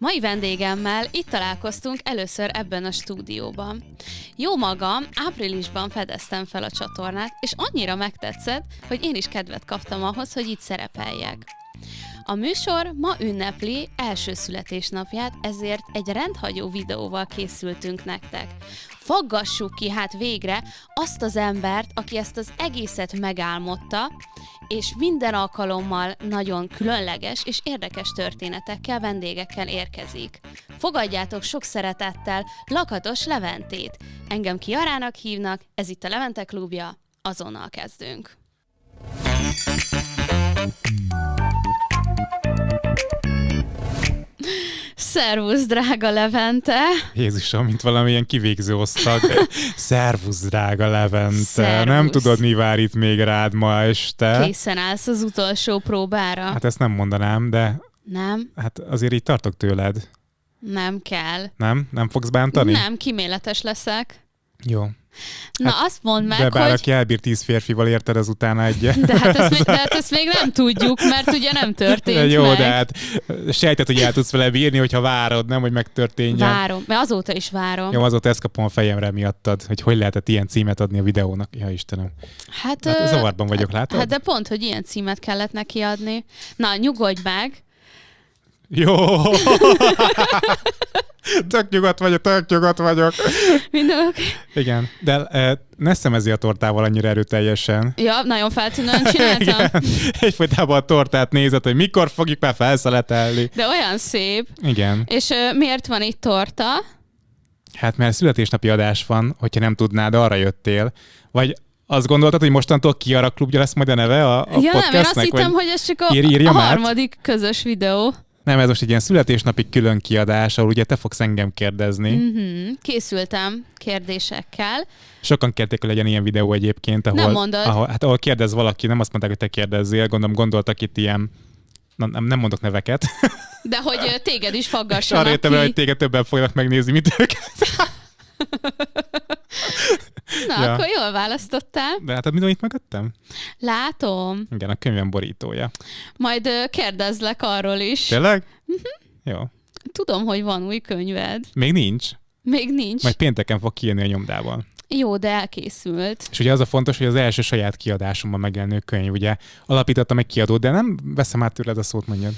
Mai vendégemmel itt találkoztunk először ebben a stúdióban. Jó magam, áprilisban fedeztem fel a csatornát, és annyira megtetszett, hogy én is kedvet kaptam ahhoz, hogy itt szerepeljek. A műsor ma ünnepli első születésnapját, ezért egy rendhagyó videóval készültünk nektek. Foggassuk ki hát végre azt az embert, aki ezt az egészet megálmodta, és minden alkalommal nagyon különleges és érdekes történetekkel, vendégekkel érkezik. Fogadjátok sok szeretettel Lakatos Leventét. Engem Kiarának hívnak, ez itt a Levente klubja, azonnal kezdünk. Szervusz, drága Levente! Jézusom, mint valamilyen kivégző osztag. Szervusz, drága Levente! Szervusz. Nem tudod, mi vár itt még rád ma este? Készen állsz az utolsó próbára? Hát ezt nem mondanám, de Nem, hát azért így tartok tőled. nem kell. Nem? Nem fogsz bántani? Nem, kiméletes leszek. Jó. Na azt mondd meg, de bár hogy... aki elbír tíz férfival, érted az utána egy. De hát, ezt még, de hát ezt még nem tudjuk, mert ugye nem történt De jó, meg. de hát sejted, hogy el tudsz vele bírni, hogyha várod, nem, hogy megtörténjen. Várom, mert azóta is várom. Jó, azóta ezt kapom a fejemre miattad, hogy hogy lehetett ilyen címet adni a videónak. Ja, Istenem. Hát, Hát ö, zavarban vagyok, látod? Hát de pont, hogy ilyen címet kellett neki adni. Na, nyugodj meg. Jó! tök nyugodt vagyok, tök nyugodt vagyok. Mindenok. Igen, de e, ne szemezi a tortával annyira erőteljesen. Ja, nagyon feltűnően csináltam. Igen. Egyfolytában a tortát nézed, hogy mikor fogjuk már felszeletelni. De olyan szép. Igen. És ö, miért van itt torta? Hát mert születésnapi adás van, hogyha nem tudnád, arra jöttél. Vagy azt gondoltad, hogy mostantól Kiara klubja lesz majd a neve a, a ja, nem, én podcastnek? azt hittem, vagy... hogy ez csak a, Ír- a át? harmadik közös videó. Nem, ez most egy ilyen születésnapi külön kiadás, ahol ugye te fogsz engem kérdezni. Mm. Mm-hmm. Készültem kérdésekkel. Sokan kérték, hogy legyen ilyen videó egyébként, ahol, Nem mondod. ahol, hát, ahol kérdez valaki, nem azt mondták, hogy te kérdezzél, gondolom gondoltak itt ilyen, na, nem, mondok neveket. De hogy téged is És arra faggassanak jöttem el, hogy téged többen fognak megnézni, mint őket. Na, Ja. akkor jól választottál. De hát mit itt megadtam? Látom. Igen, a könyvem borítója. Majd kérdezlek arról is. Tényleg? Mhm. Jó. Tudom, hogy van új könyved. Még nincs. Még nincs. Majd pénteken fog kijönni a nyomdával. Jó, de elkészült. És ugye az a fontos, hogy az első saját kiadásomban megjelenő könyv, ugye alapítottam egy kiadót, de nem veszem át tőled a szót, mondjad.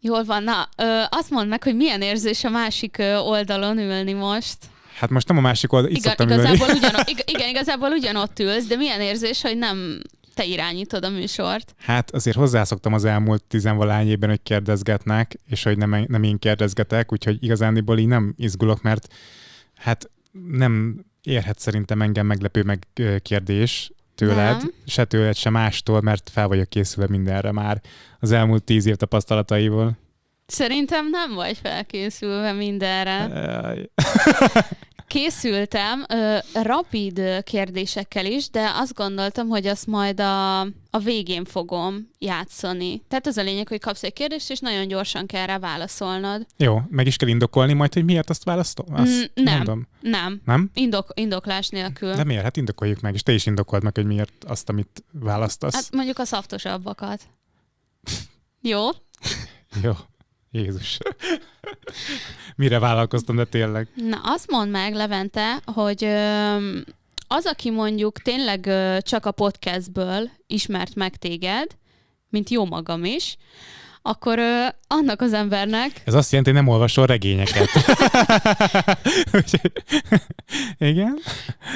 Jól van. Na, ö, azt mondd meg, hogy milyen érzés a másik oldalon ülni most. Hát most nem a másik oldal, itt Igen, szoktam ülni. igazából, ugyanott, ig- igen, igazából ugyanott ülsz, de milyen érzés, hogy nem te irányítod a műsort. Hát azért hozzászoktam az elmúlt tizenvalány évben, hogy kérdezgetnek, és hogy nem, nem én kérdezgetek, úgyhogy igazániból így nem izgulok, mert hát nem érhet szerintem engem meglepő meg kérdés tőled, Nem. se tőled, se mástól, mert fel vagyok készülve mindenre már az elmúlt tíz év tapasztalataiból. Szerintem nem vagy felkészülve mindenre. Készültem ö, rapid kérdésekkel is, de azt gondoltam, hogy azt majd a, a végén fogom játszani. Tehát az a lényeg, hogy kapsz egy kérdést, és nagyon gyorsan kell rá válaszolnod. Jó, meg is kell indokolni majd, hogy miért azt választom? Azt Mm, nem. Mondom. Nem, Nem? Indok, indoklás nélkül. De miért? Hát indokoljuk meg, és te is indokold meg, hogy miért azt, amit választasz. Hát mondjuk a szaftosabbakat. Jó? Jó. Jézus. Mire vállalkoztam, de tényleg. Na, azt mondd meg, Levente, hogy az, aki mondjuk tényleg csak a podcastből ismert meg téged, mint jó magam is, akkor ö, annak az embernek, Ez azt jelenti, hogy nem olvasol regényeket. Igen?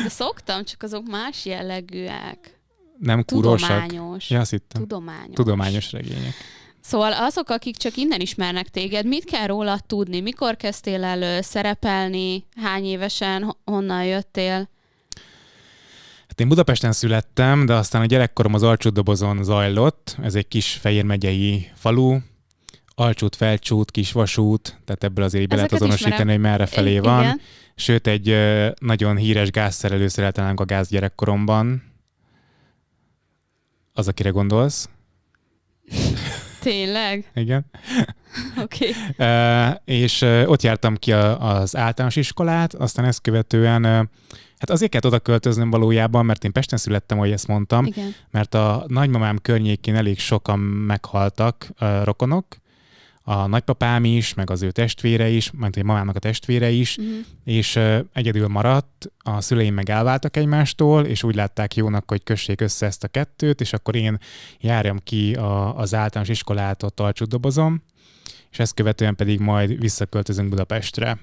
de szoktam, csak azok más jellegűek. Nem kúrósak. Tudományos. Ja, azt hittem. Tudományos. Tudományos regények. Szóval azok, akik csak innen ismernek téged, mit kell róla tudni? Mikor kezdtél el szerepelni? Hány évesen? Ho- Honnan jöttél? Hát én Budapesten születtem, de aztán a gyerekkorom az Alcsútdobozon zajlott. Ez egy kis Fejér megyei falu. Alcsút, Felcsút, Kisvasút, tehát ebből azért be lehet azonosítani, ismerem. hogy merre felé I- van. Igen. Sőt, egy nagyon híres gázszerelő szereltem a gáz gyerekkoromban. Az, akire gondolsz. Tényleg? Igen. Oké. Okay. Uh, és uh, ott jártam ki a, az általános iskolát, aztán ezt követően, uh, hát azért kellett oda költöznöm valójában, mert én Pesten születtem, ahogy ezt mondtam, Igen. mert a nagymamám környékén elég sokan meghaltak uh, rokonok, a nagypapám is, meg az ő testvére is, mert a mamának a testvére is, uh-huh. és uh, egyedül maradt, a szüleim meg elváltak egymástól, és úgy látták jónak, hogy kössék össze ezt a kettőt, és akkor én járjam ki a, az általános iskolát ott alcsúdobozom, és ezt követően pedig majd visszaköltözünk Budapestre.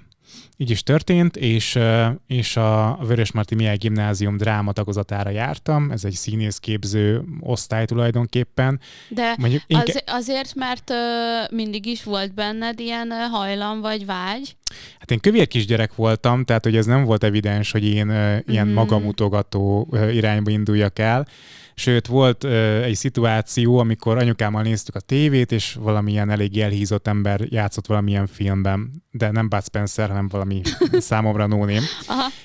Így is történt, és, és a Vörösmarty Mihály Gimnázium dráma tagozatára jártam, ez egy színészképző osztály tulajdonképpen. De Mondjuk inke... az, azért, mert uh, mindig is volt benned ilyen hajlam vagy vágy? Hát én kövér kisgyerek voltam, tehát hogy ez nem volt evidens, hogy én uh, ilyen mm. magamutogató uh, irányba induljak el, Sőt, volt ö, egy szituáció, amikor anyukámmal néztük a tévét, és valamilyen elég elhízott ember játszott valamilyen filmben, de nem Bud Spencer, hanem valami számomra nóném.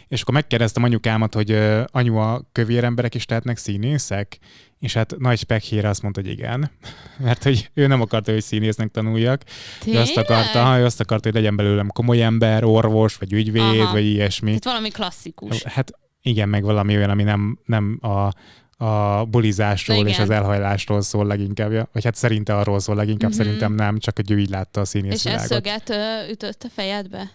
És akkor megkérdeztem anyukámat, hogy ö, anyu, a kövér emberek is lehetnek színészek? És hát nagy pekhére azt mondta, hogy igen, mert hogy ő nem akarta, hogy színésznek tanuljak. Ő azt akarta, ő azt akarta, hogy legyen belőlem komoly ember, orvos, vagy ügyvéd, Aha. vagy ilyesmi. Tehát valami klasszikus. Hát igen, meg valami olyan, ami nem, nem a a bulizásról Igen. és az elhajlásról szól leginkább. Vagy hát szerinte arról szól leginkább, uh-huh. szerintem nem, csak hogy ő így látta a színész És ez szöget ütött a fejedbe?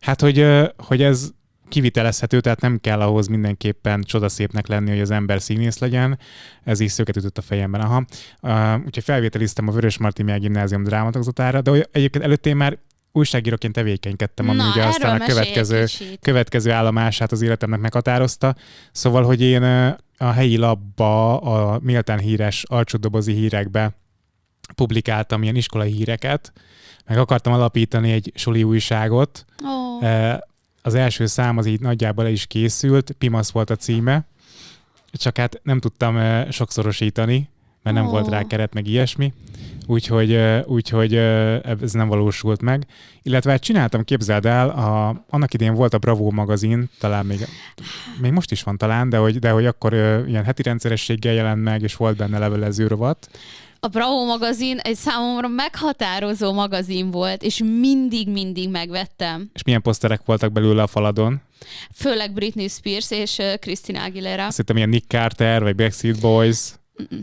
Hát, hogy, hogy ez kivitelezhető, tehát nem kell ahhoz mindenképpen csodaszépnek lenni, hogy az ember színész legyen. Ez is szöget ütött a fejemben. Aha. Uh, úgyhogy felvételiztem a Vörös Marti Gimnázium drámatagozatára, de egyébként előtt én már újságíróként tevékenykedtem, ami Na, ugye aztán a következő, következő állomását az életemnek meghatározta. Szóval, hogy én a helyi labba, a méltán híres alcsódobozi hírekbe publikáltam ilyen iskolai híreket, meg akartam alapítani egy suli újságot. Oh. Az első szám az így nagyjából is készült, Pimasz volt a címe, csak hát nem tudtam sokszorosítani, mert nem oh. volt rá keret, meg ilyesmi úgyhogy, úgyhogy ez nem valósult meg. Illetve hát csináltam, képzeld el, a, annak idén volt a Bravo magazin, talán még, még most is van talán, de hogy, de hogy akkor ilyen heti rendszerességgel jelent meg, és volt benne levelező rovat. A Bravo magazin egy számomra meghatározó magazin volt, és mindig-mindig megvettem. És milyen poszterek voltak belőle a faladon? Főleg Britney Spears és Christina Aguilera. Azt hittem ilyen Nick Carter, vagy Backstreet Boys. Mm-mm.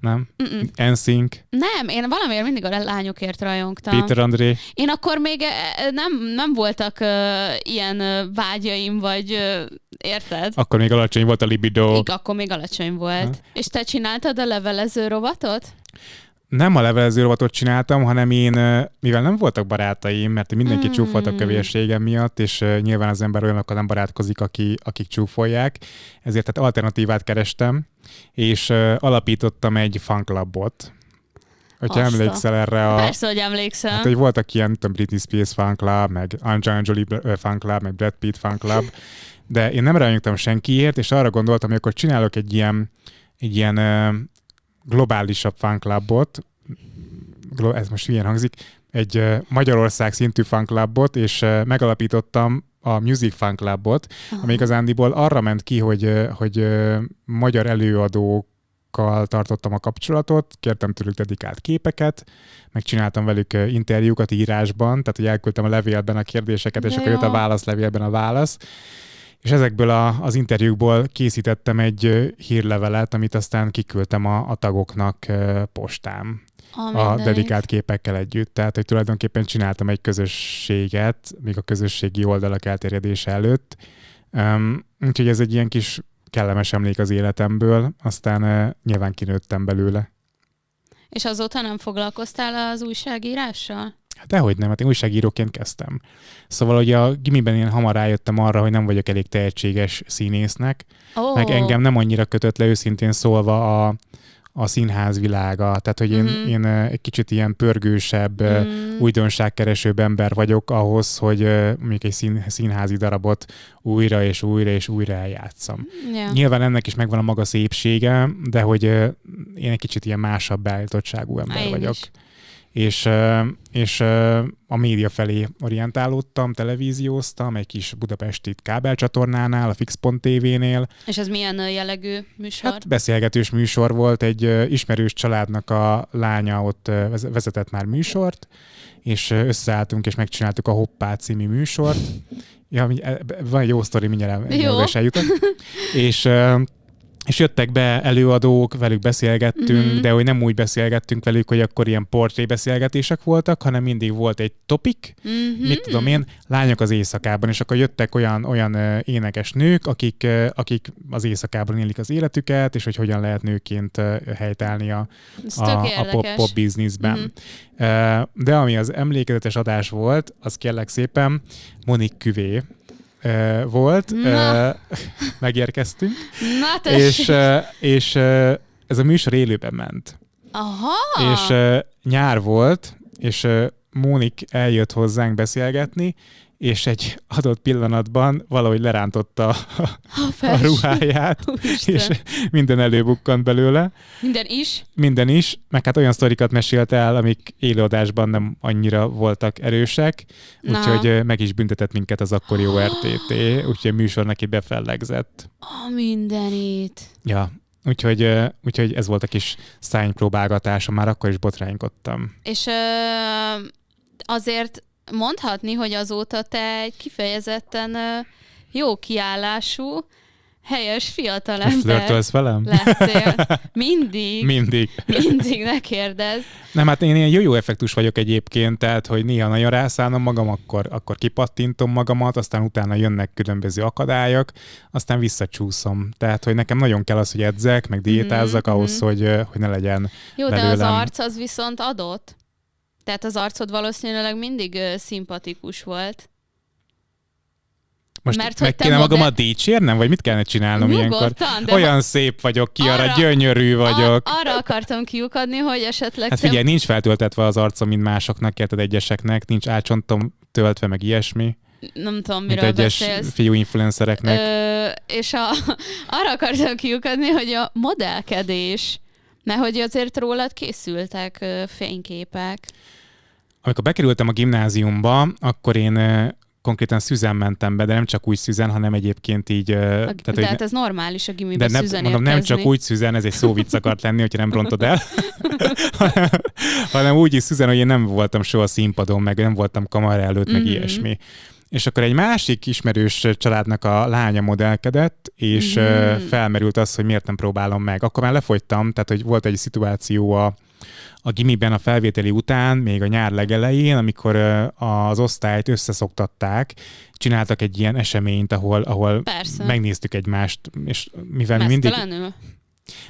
Nem? NSYNC? Nem, én valamiért mindig a lányokért rajongtam. Peter André? Én akkor még nem, nem voltak uh, ilyen uh, vágyaim, vagy uh, érted? Akkor még alacsony volt a libido. Igen, akkor még alacsony volt. Ha? És te csináltad a levelező rovatot? Nem a levelező rovatot csináltam, hanem én, mivel nem voltak barátaim, mert mindenki mm. csúfolt a kövérségem miatt, és nyilván az ember olyanokkal nem barátkozik, aki, akik csúfolják, ezért tehát alternatívát kerestem, és alapítottam egy fanklubot, Hogyha Azt emlékszel erre a... Persze, hogy emlékszem. Hát, hogy voltak ilyen, tudom, Britney Spears fan club, meg Angelina Jolie fan club, meg Brad Pitt fan club, de én nem rajongtam senkiért, és arra gondoltam, hogy akkor csinálok egy ilyen, egy ilyen globálisabb fanclubot, ez most ilyen hangzik, egy Magyarország szintű fanclubot, és megalapítottam a Music Fan Clubot, uh-huh. ami igazándiból arra ment ki, hogy, hogy magyar előadókkal tartottam a kapcsolatot, kértem tőlük dedikált képeket, megcsináltam velük interjúkat írásban, tehát hogy elküldtem a levélben a kérdéseket, De és jó. akkor jött a válaszlevélben a válasz, és ezekből a, az interjúkból készítettem egy hírlevelet, amit aztán kiküldtem a, a tagoknak postán. A, a dedikált képekkel együtt. Tehát, hogy tulajdonképpen csináltam egy közösséget, még a közösségi oldalak elterjedése előtt. Um, úgyhogy ez egy ilyen kis kellemes emlék az életemből, aztán uh, nyilván kinőttem belőle. És azóta nem foglalkoztál az újságírással? Hát dehogy nem, hát én újságíróként kezdtem. Szóval, hogy a gimiben én hamar rájöttem arra, hogy nem vagyok elég tehetséges színésznek, oh. meg engem nem annyira kötött le őszintén szólva a, a színház világa. Tehát, hogy én, mm-hmm. én egy kicsit ilyen pörgősebb, mm. újdonságkeresőbb ember vagyok ahhoz, hogy mondjuk egy szín, színházi darabot újra és újra és újra eljátszam. Yeah. Nyilván ennek is megvan a maga szépsége, de hogy én egy kicsit ilyen másabb beállítottságú ember én vagyok. Is és, és a média felé orientálódtam, televízióztam, egy kis budapesti kábelcsatornánál, a Fix.tv-nél. És ez milyen jellegű műsor? Hát beszélgetős műsor volt, egy ismerős családnak a lánya ott vezetett már műsort, és összeálltunk, és megcsináltuk a Hoppá című műsort. Ja, e, van egy jó sztori, mindjárt jó. eljutok. és és jöttek be előadók, velük beszélgettünk, Mhm. de hogy nem úgy beszélgettünk velük, hogy akkor ilyen portré beszélgetések voltak, hanem mindig volt egy topik, Mhm. mit tudom én, lányok az éjszakában, és akkor jöttek olyan, olyan énekes nők, akik, akik az éjszakában élik az életüket, és hogy hogyan lehet nőként helytállni a, Ez a, a pop, pop bizniszben. Mhm. Uh, de ami az emlékezetes adás volt, az kérlek szépen Monik Küvé volt. Na. Megérkeztünk. Na tessék. És, és ez a műsor élőben ment. Aha. És nyár volt, és uh, Mónik eljött hozzánk beszélgetni, és egy adott pillanatban valahogy lerántotta a, a, ruháját, Úristen. és minden előbukkant belőle. Minden is. Minden is, meg hát olyan sztorikat mesélt el, amik élőadásban nem annyira voltak erősek, Na. úgyhogy meg is büntetett minket az akkori ORTT, úgyhogy a műsor neki befellegzett. A mindenit. Ja, úgyhogy, úgyhogy ez volt a kis szánypróbálgatása, már akkor is botránykodtam. És ö, azért mondhatni, hogy azóta te egy kifejezetten jó kiállású, helyes Most fiatalember flörtölsz velem? lettél. Mindig. Mindig. Mindig ne kérdezz. Nem, hát én ilyen jó effektus vagyok egyébként, tehát, hogy néha nagyon rászállom magam, akkor, akkor kipattintom magamat, aztán utána jönnek különböző akadályok, aztán visszacsúszom. Tehát, hogy nekem nagyon kell az, hogy edzek, meg diétázzak Mhm, ahhoz, mhm. hogy, hogy ne legyen Jó, de az belőlem. arc az viszont adott. Tehát az arcod valószínűleg mindig ö, szimpatikus volt. Most Mert meg kéne modell- magamat dicsérnem, vagy mit kellene csinálnom ilyenkor? De Olyan szép vagyok, ki arra Arra- gyönyörű vagyok. Ar- arra akartam kiukadni, hogy esetleg Hát te figyelj, nincs feltöltetve az arcom, mint másoknak, érted egyeseknek, nincs átsontom töltve, meg ilyesmi, nem tudom, mint miről egyes beszélsz. fiú influencereknek. Ö, és a, arra akartam kiukadni, hogy a modellkedés, mert hogy azért rólad készültek ö, fényképek. Amikor bekerültem a gimnáziumba, akkor én konkrétan szüzen mentem be, de nem csak úgy szüzen, hanem egyébként így... A, Tehát, de hogy hát ez normális a de gimiben nem, szüzen mondom, nem érkezni. csak úgy szüzen, ez egy szóvic akart lenni, hogyha nem rontod el, hanem, hanem úgy is szüzen, hogy én nem voltam soha színpadon, meg nem voltam kamera előtt, meg Mhm. ilyesmi. És akkor egy másik ismerős családnak a lánya modellkedett, és Mhm. mm. felmerült az, hogy miért nem próbálom meg. Akkor már lefogytam, tehát hogy volt egy szituáció a, a gimiben a felvételi után, még a nyár legelején, amikor az osztályt összeszoktatták, csináltak egy ilyen eseményt, ahol, ahol Persze. megnéztük egymást, és mivel mi mindig?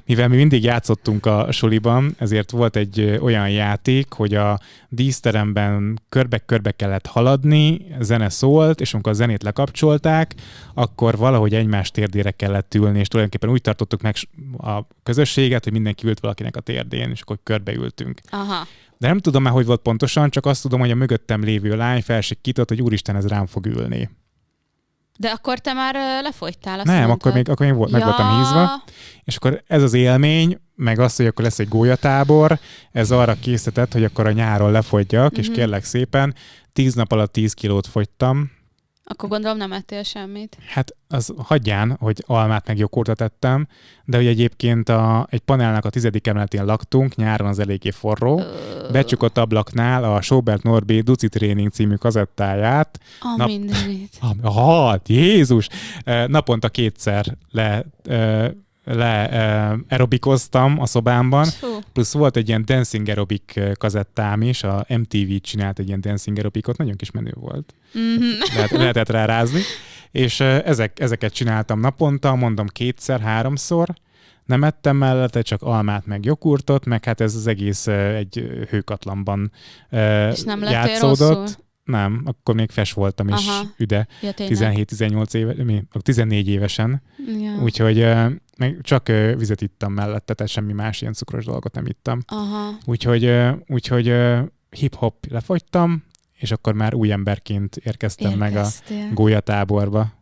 Mivel mi mindig játszottunk a suliban, ezért volt egy olyan játék, hogy a díszteremben körbe-körbe kellett haladni, zene szólt, és amikor a zenét lekapcsolták, akkor valahogy egymás térdére kellett ülni, és tulajdonképpen úgy tartottuk meg a közösséget, hogy mindenki ült valakinek a térdén, és akkor körbeültünk. Aha. De nem tudom már, hogy volt pontosan, csak azt tudom, hogy a mögöttem lévő lány kitott, hogy úristen, ez rám fog ülni. De akkor te már lefogytál, azt nem, mondtad. akkor még, akkor még volt, meg ja. voltam hízva. És akkor ez az élmény, meg az, hogy akkor lesz egy gólyatábor, ez arra készített, hogy akkor a nyáron lefogyjak, és Mhm. kérlek szépen, tíz nap alatt 10 kilót fogytam. Akkor gondolom nem ettél semmit. Hát az hagyján, hogy almát meg joghurtot ettem, de hogy egyébként a, egy panelnak a tizedik emeletén laktunk, nyáron az eléggé forró. Ö, Becsukott ablaknál a Sobert Norbi Duci Tréning című kazettáját. A nap- mindenit. Ha, Jézus! Eh, Naponta kétszer le, le eh, aerobikoztam a szobámban, Hú, plusz volt egy ilyen dancing aerobik kazettám is, a MTV csinált egy ilyen dancing aerobikot, nagyon kis menő volt. mhm. Lehet, lehetett rá rázni. És eh, ezek, ezeket csináltam naponta, mondom kétszer, háromszor, nem ettem mellette, csak almát meg joghurtot, meg hát ez az egész egy hőkatlanban eh, És nem játszódott. rosszul? Nem, akkor még fes voltam, és Aha. üde. Ja, tényleg. 17-18 éve, mi, 14 évesen, Ja. úgyhogy meg csak vizet ittam mellette, tehát semmi más ilyen cukros dolgot nem ittam. Aha. Úgyhogy, úgyhogy hip-hop lefogytam, és akkor már új emberként érkeztem meg a Érkeztél. gólyatáborba.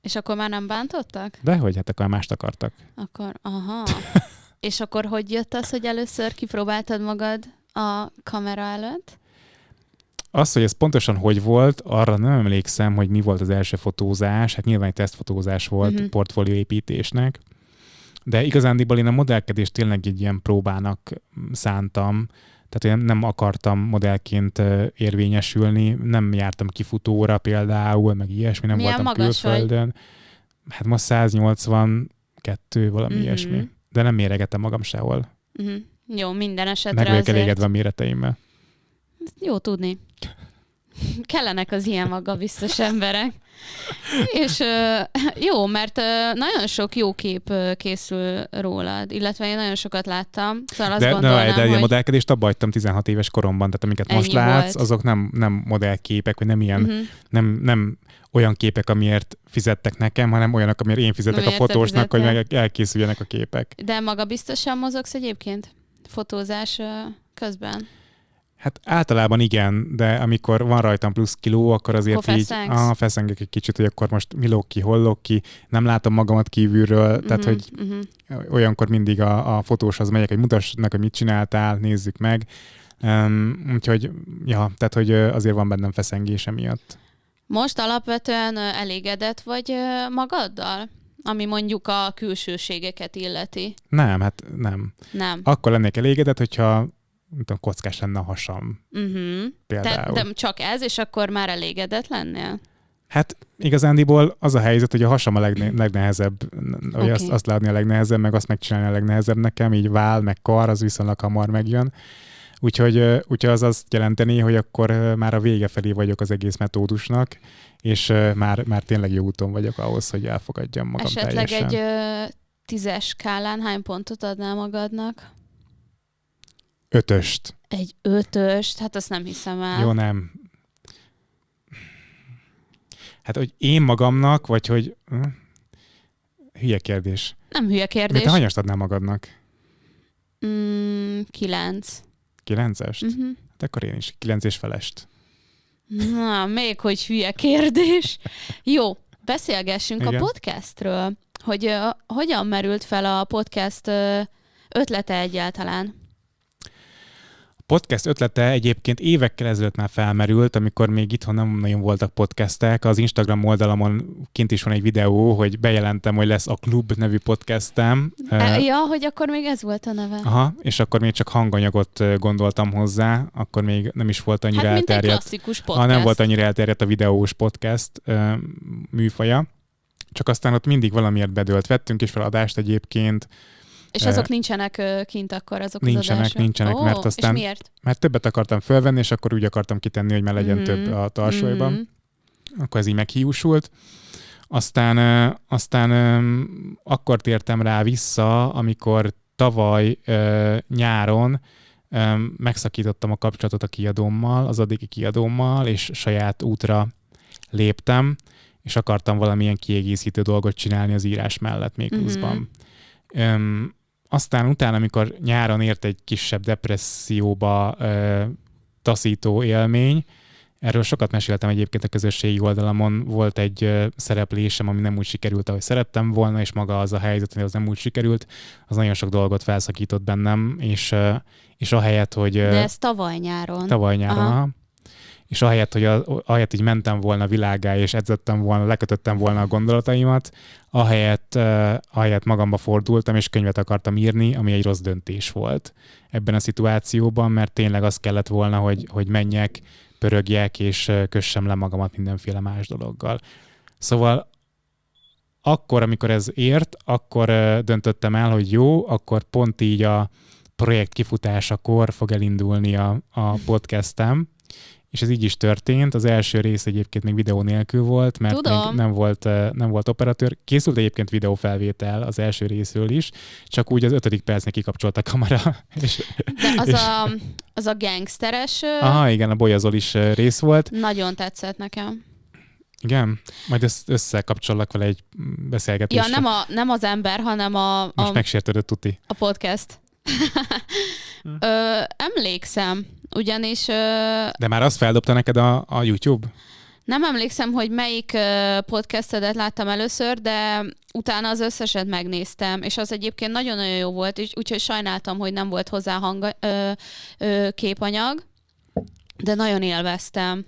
És akkor már nem bántottak? De hogy hát akkor mást akartak. Akkor, aha. És akkor hogy jött az, hogy először kipróbáltad magad a kamera előtt? Az, hogy ez pontosan hogy volt, arra nem emlékszem, hogy mi volt az első fotózás. Hát nyilván egy tesztfotózás volt uh-huh. portfólióépítésnek. De igazándiból én a modellkedést tényleg egy ilyen próbának szántam. Tehát én nem akartam modellként érvényesülni, nem jártam kifutóra például, meg ilyesmi, nem Milyen voltam magas vagy? külföldön. Hát most 182 kettő, valami Mhm. ilyesmi. De nem méregetem magam sehol. Uh-huh. Jó, minden esetre Meg vagyok elégedve a méreteimmel. Jó tudni. Kellenek az ilyen magabiztos emberek. És jó, mert nagyon sok jó kép készül rólad, illetve én nagyon sokat láttam, szóval azt De, gondolnám, de, de hogy... a modellkedést abba hagytam 16 éves koromban, tehát amiket most látsz, volt. azok nem, nem modellképek, vagy nem ilyen, Mhm. nem, nem olyan képek, amiért fizettek nekem, hanem olyanok, amiért én fizetek a Amiért te fotósnak, hogy meg elkészüljenek a képek. De magabiztosan mozogsz egyébként? Fotózás közben? Hát általában igen, de amikor van rajtam plusz kiló, akkor azért Akkor így ah, feszengek egy kicsit, hogy akkor most mi lóg ki, hol lóg ki, nem látom magamat kívülről, tehát Mhm, hogy mhm. olyankor mindig a, a fotóshoz megyek, hogy mutass meg, hogy mit csináltál, nézzük meg. Um, úgyhogy, ja, tehát hogy azért van bennem feszengése miatt. Most alapvetően elégedett vagy magaddal? Ami mondjuk a külsőségeket illeti. Nem, hát nem. Nem. Akkor lennék elégedett, hogyha nem tudom, kockás lenne a hasam Uh-huh. például. Tehát de csak ez, és akkor már elégedett lennél? Hát igazándiból az a helyzet, hogy a hasam a legne, legnehezebb, hogy Oké. azt, azt látni a legnehezebb, meg azt megcsinálni a legnehezebb nekem, így vál, meg kar, az viszonylag hamar megjön. Úgyhogy, úgyhogy az azt jelenteni, hogy akkor már a vége felé vagyok az egész metódusnak, és már, már tényleg jó úton vagyok ahhoz, hogy elfogadjam magam Esetleg teljesen. egy ö, tízes skálán hány pontot adnál magadnak? Ötöst. Egy ötöst? Hát azt nem hiszem el. Jó, nem. Hát, hogy én magamnak, vagy hogy... hm? Hülye kérdés. Nem hülye De kérdés. te hanyast adnál magadnak? Mm, kilenc. Kilencest? Uh-huh. Hát akkor én is. Kilenc és felest. Na, még hogy hülye kérdés. Jó, beszélgessünk Igen. a podcastről. Hogy ö, hogyan merült fel a podcast ö, ötlete egyáltalán? Podcast ötlete egyébként évekkel ezelőtt már felmerült, amikor még itthon nem nagyon voltak podcastek. Az Instagram oldalamon kint is van egy videó, hogy bejelentem, hogy lesz a Klub nevű podcastem. E, ja, hogy akkor még ez volt a neve. Aha, és akkor még csak hanganyagot gondoltam hozzá, akkor még nem is volt annyira hát, mint egy elterjedt. klasszikus Ha podcast. nem volt annyira elterjedt a videós podcast műfaja, csak aztán ott mindig valamiért bedőlt. Vettünk is fel adást egyébként, És azok nincsenek kint akkor azok az nincsenek, adások? nincsenek, Ó, mert aztán- És miért? mert többet akartam fölvenni, és akkor úgy akartam kitenni, hogy már legyen Mhm, több a tarsolyban. mhm. Akkor ez így meghiúsult. Aztán, aztán akkor tértem rá vissza, amikor tavaly nyáron megszakítottam a kapcsolatot a kiadómmal, az addigi kiadómmal, és saját útra léptem, és akartam valamilyen kiegészítő dolgot csinálni az írás mellett még Mhm. pluszban. Öm, aztán utána, amikor nyáron ért egy kisebb depresszióba ö, taszító élmény, erről sokat meséltem egyébként a közösségi oldalamon, volt egy szereplésem, ami nem úgy sikerült, ahogy szerettem volna, és maga az a helyzet, hogy az nem úgy sikerült, az nagyon sok dolgot felszakított bennem, és, és ahelyett, hogy... De ez tavaly nyáron. Tavaly nyáron, Aha. aha. És ahelyett, hogy a, ahelyett, hogy mentem volna világá, és edzettem volna, lekötöttem volna a gondolataimat, ahelyett, uh, ahelyett magamba fordultam, és könyvet akartam írni, ami egy rossz döntés volt ebben a szituációban, mert tényleg az kellett volna, hogy, hogy menjek, pörögjek, és kössem le magamat mindenféle más dologgal. Szóval akkor, amikor ez ért, akkor döntöttem el, hogy jó, akkor pont így a projekt kifutásakor fog elindulni a, a podcastem, és ez így is történt. Az első rész egyébként még videó nélkül volt, mert Tudom. még nem volt, ö, nem volt operatőr. Készült egyébként videófelvétel az első részről is, csak úgy az ötödik percnek kikapcsolt a kamera. És, De az, és- a, az a gangsteres aha, igen, a bolyazol is ö, rész volt. nagyon tetszett nekem. Igen, majd ezt összekapcsollak vele egy beszélgetésre. Ja, nem, a, nem az ember, hanem a, Most a, megsértődött tuti. a podcast. ö, emlékszem, ugyanis ö, De már azt feldobta neked a, a YouTube? nem emlékszem, hogy melyik podcastedet láttam először, de utána az összeset megnéztem, és az egyébként nagyon-nagyon jó volt, és úgyhogy sajnáltam, hogy nem volt hozzá hang, ö, ö, képanyag, de nagyon élveztem.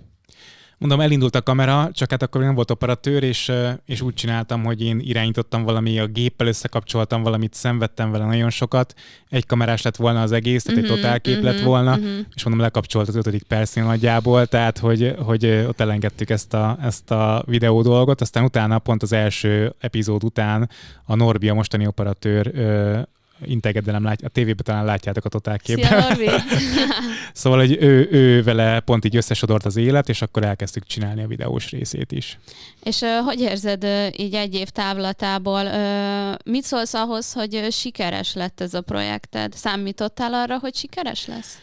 Mondom, elindult a kamera, csak hát akkor nem volt operatőr, és, és úgy csináltam, hogy én irányítottam valami, a géppel összekapcsoltam valamit, szenvedtem vele nagyon sokat. Egy kamerás lett volna az egész, tehát uh-huh, egy mhm, totálkép uh-huh, lett volna, uh-huh. és mondom, lekapcsolt az ötödik percén nagyjából, tehát hogy, hogy ott elengedtük ezt a, ezt a videó dolgot, aztán utána pont az első epizód után a Norbi, a mostani operatőr integet, de nem látja, a tévében talán látjátok a totál képben. szóval, hogy ő, ő vele pont így összesodort az élet, és akkor elkezdtük csinálni a videós részét is. És uh, hogy érzed uh, így egy év távlatából, uh, mit szólsz ahhoz, hogy sikeres lett ez a projekted? Számítottál arra, hogy sikeres lesz?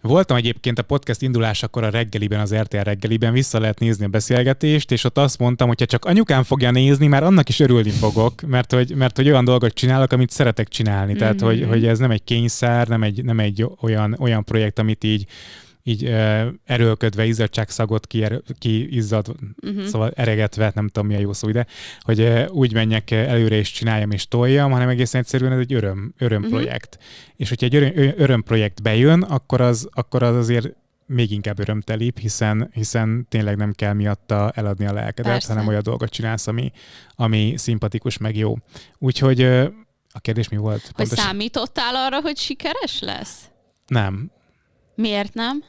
Voltam egyébként a podcast indulásakor a reggeliben, az RTL reggeliben, vissza lehet nézni a beszélgetést, és ott azt mondtam, hogy ha csak anyukám fogja nézni, már annak is örülni fogok, mert hogy, mert hogy olyan dolgot csinálok, amit szeretek csinálni. Tehát, mm-hmm. hogy, hogy ez nem egy kényszer, nem egy, nem egy olyan, olyan projekt, amit így így uh, erőlködve izzadságszagot kiizzad, uh-huh. szóval eregetve, nem tudom mi a jó szó ide, hogy uh, úgy menjek előre és csináljam és toljam, hanem egészen egyszerűen ez egy öröm, örömprojekt. Uh-huh. És hogyha egy öröm, örömprojekt bejön, akkor az, akkor az azért még inkább örömtelibb, hiszen, hiszen tényleg nem kell miatta eladni a lelkedet, Persze. hanem olyan dolgot csinálsz, ami, ami szimpatikus, meg jó. Úgyhogy a kérdés mi volt? Hogy Pontosan? számítottál arra, hogy sikeres lesz? Nem. Miért nem?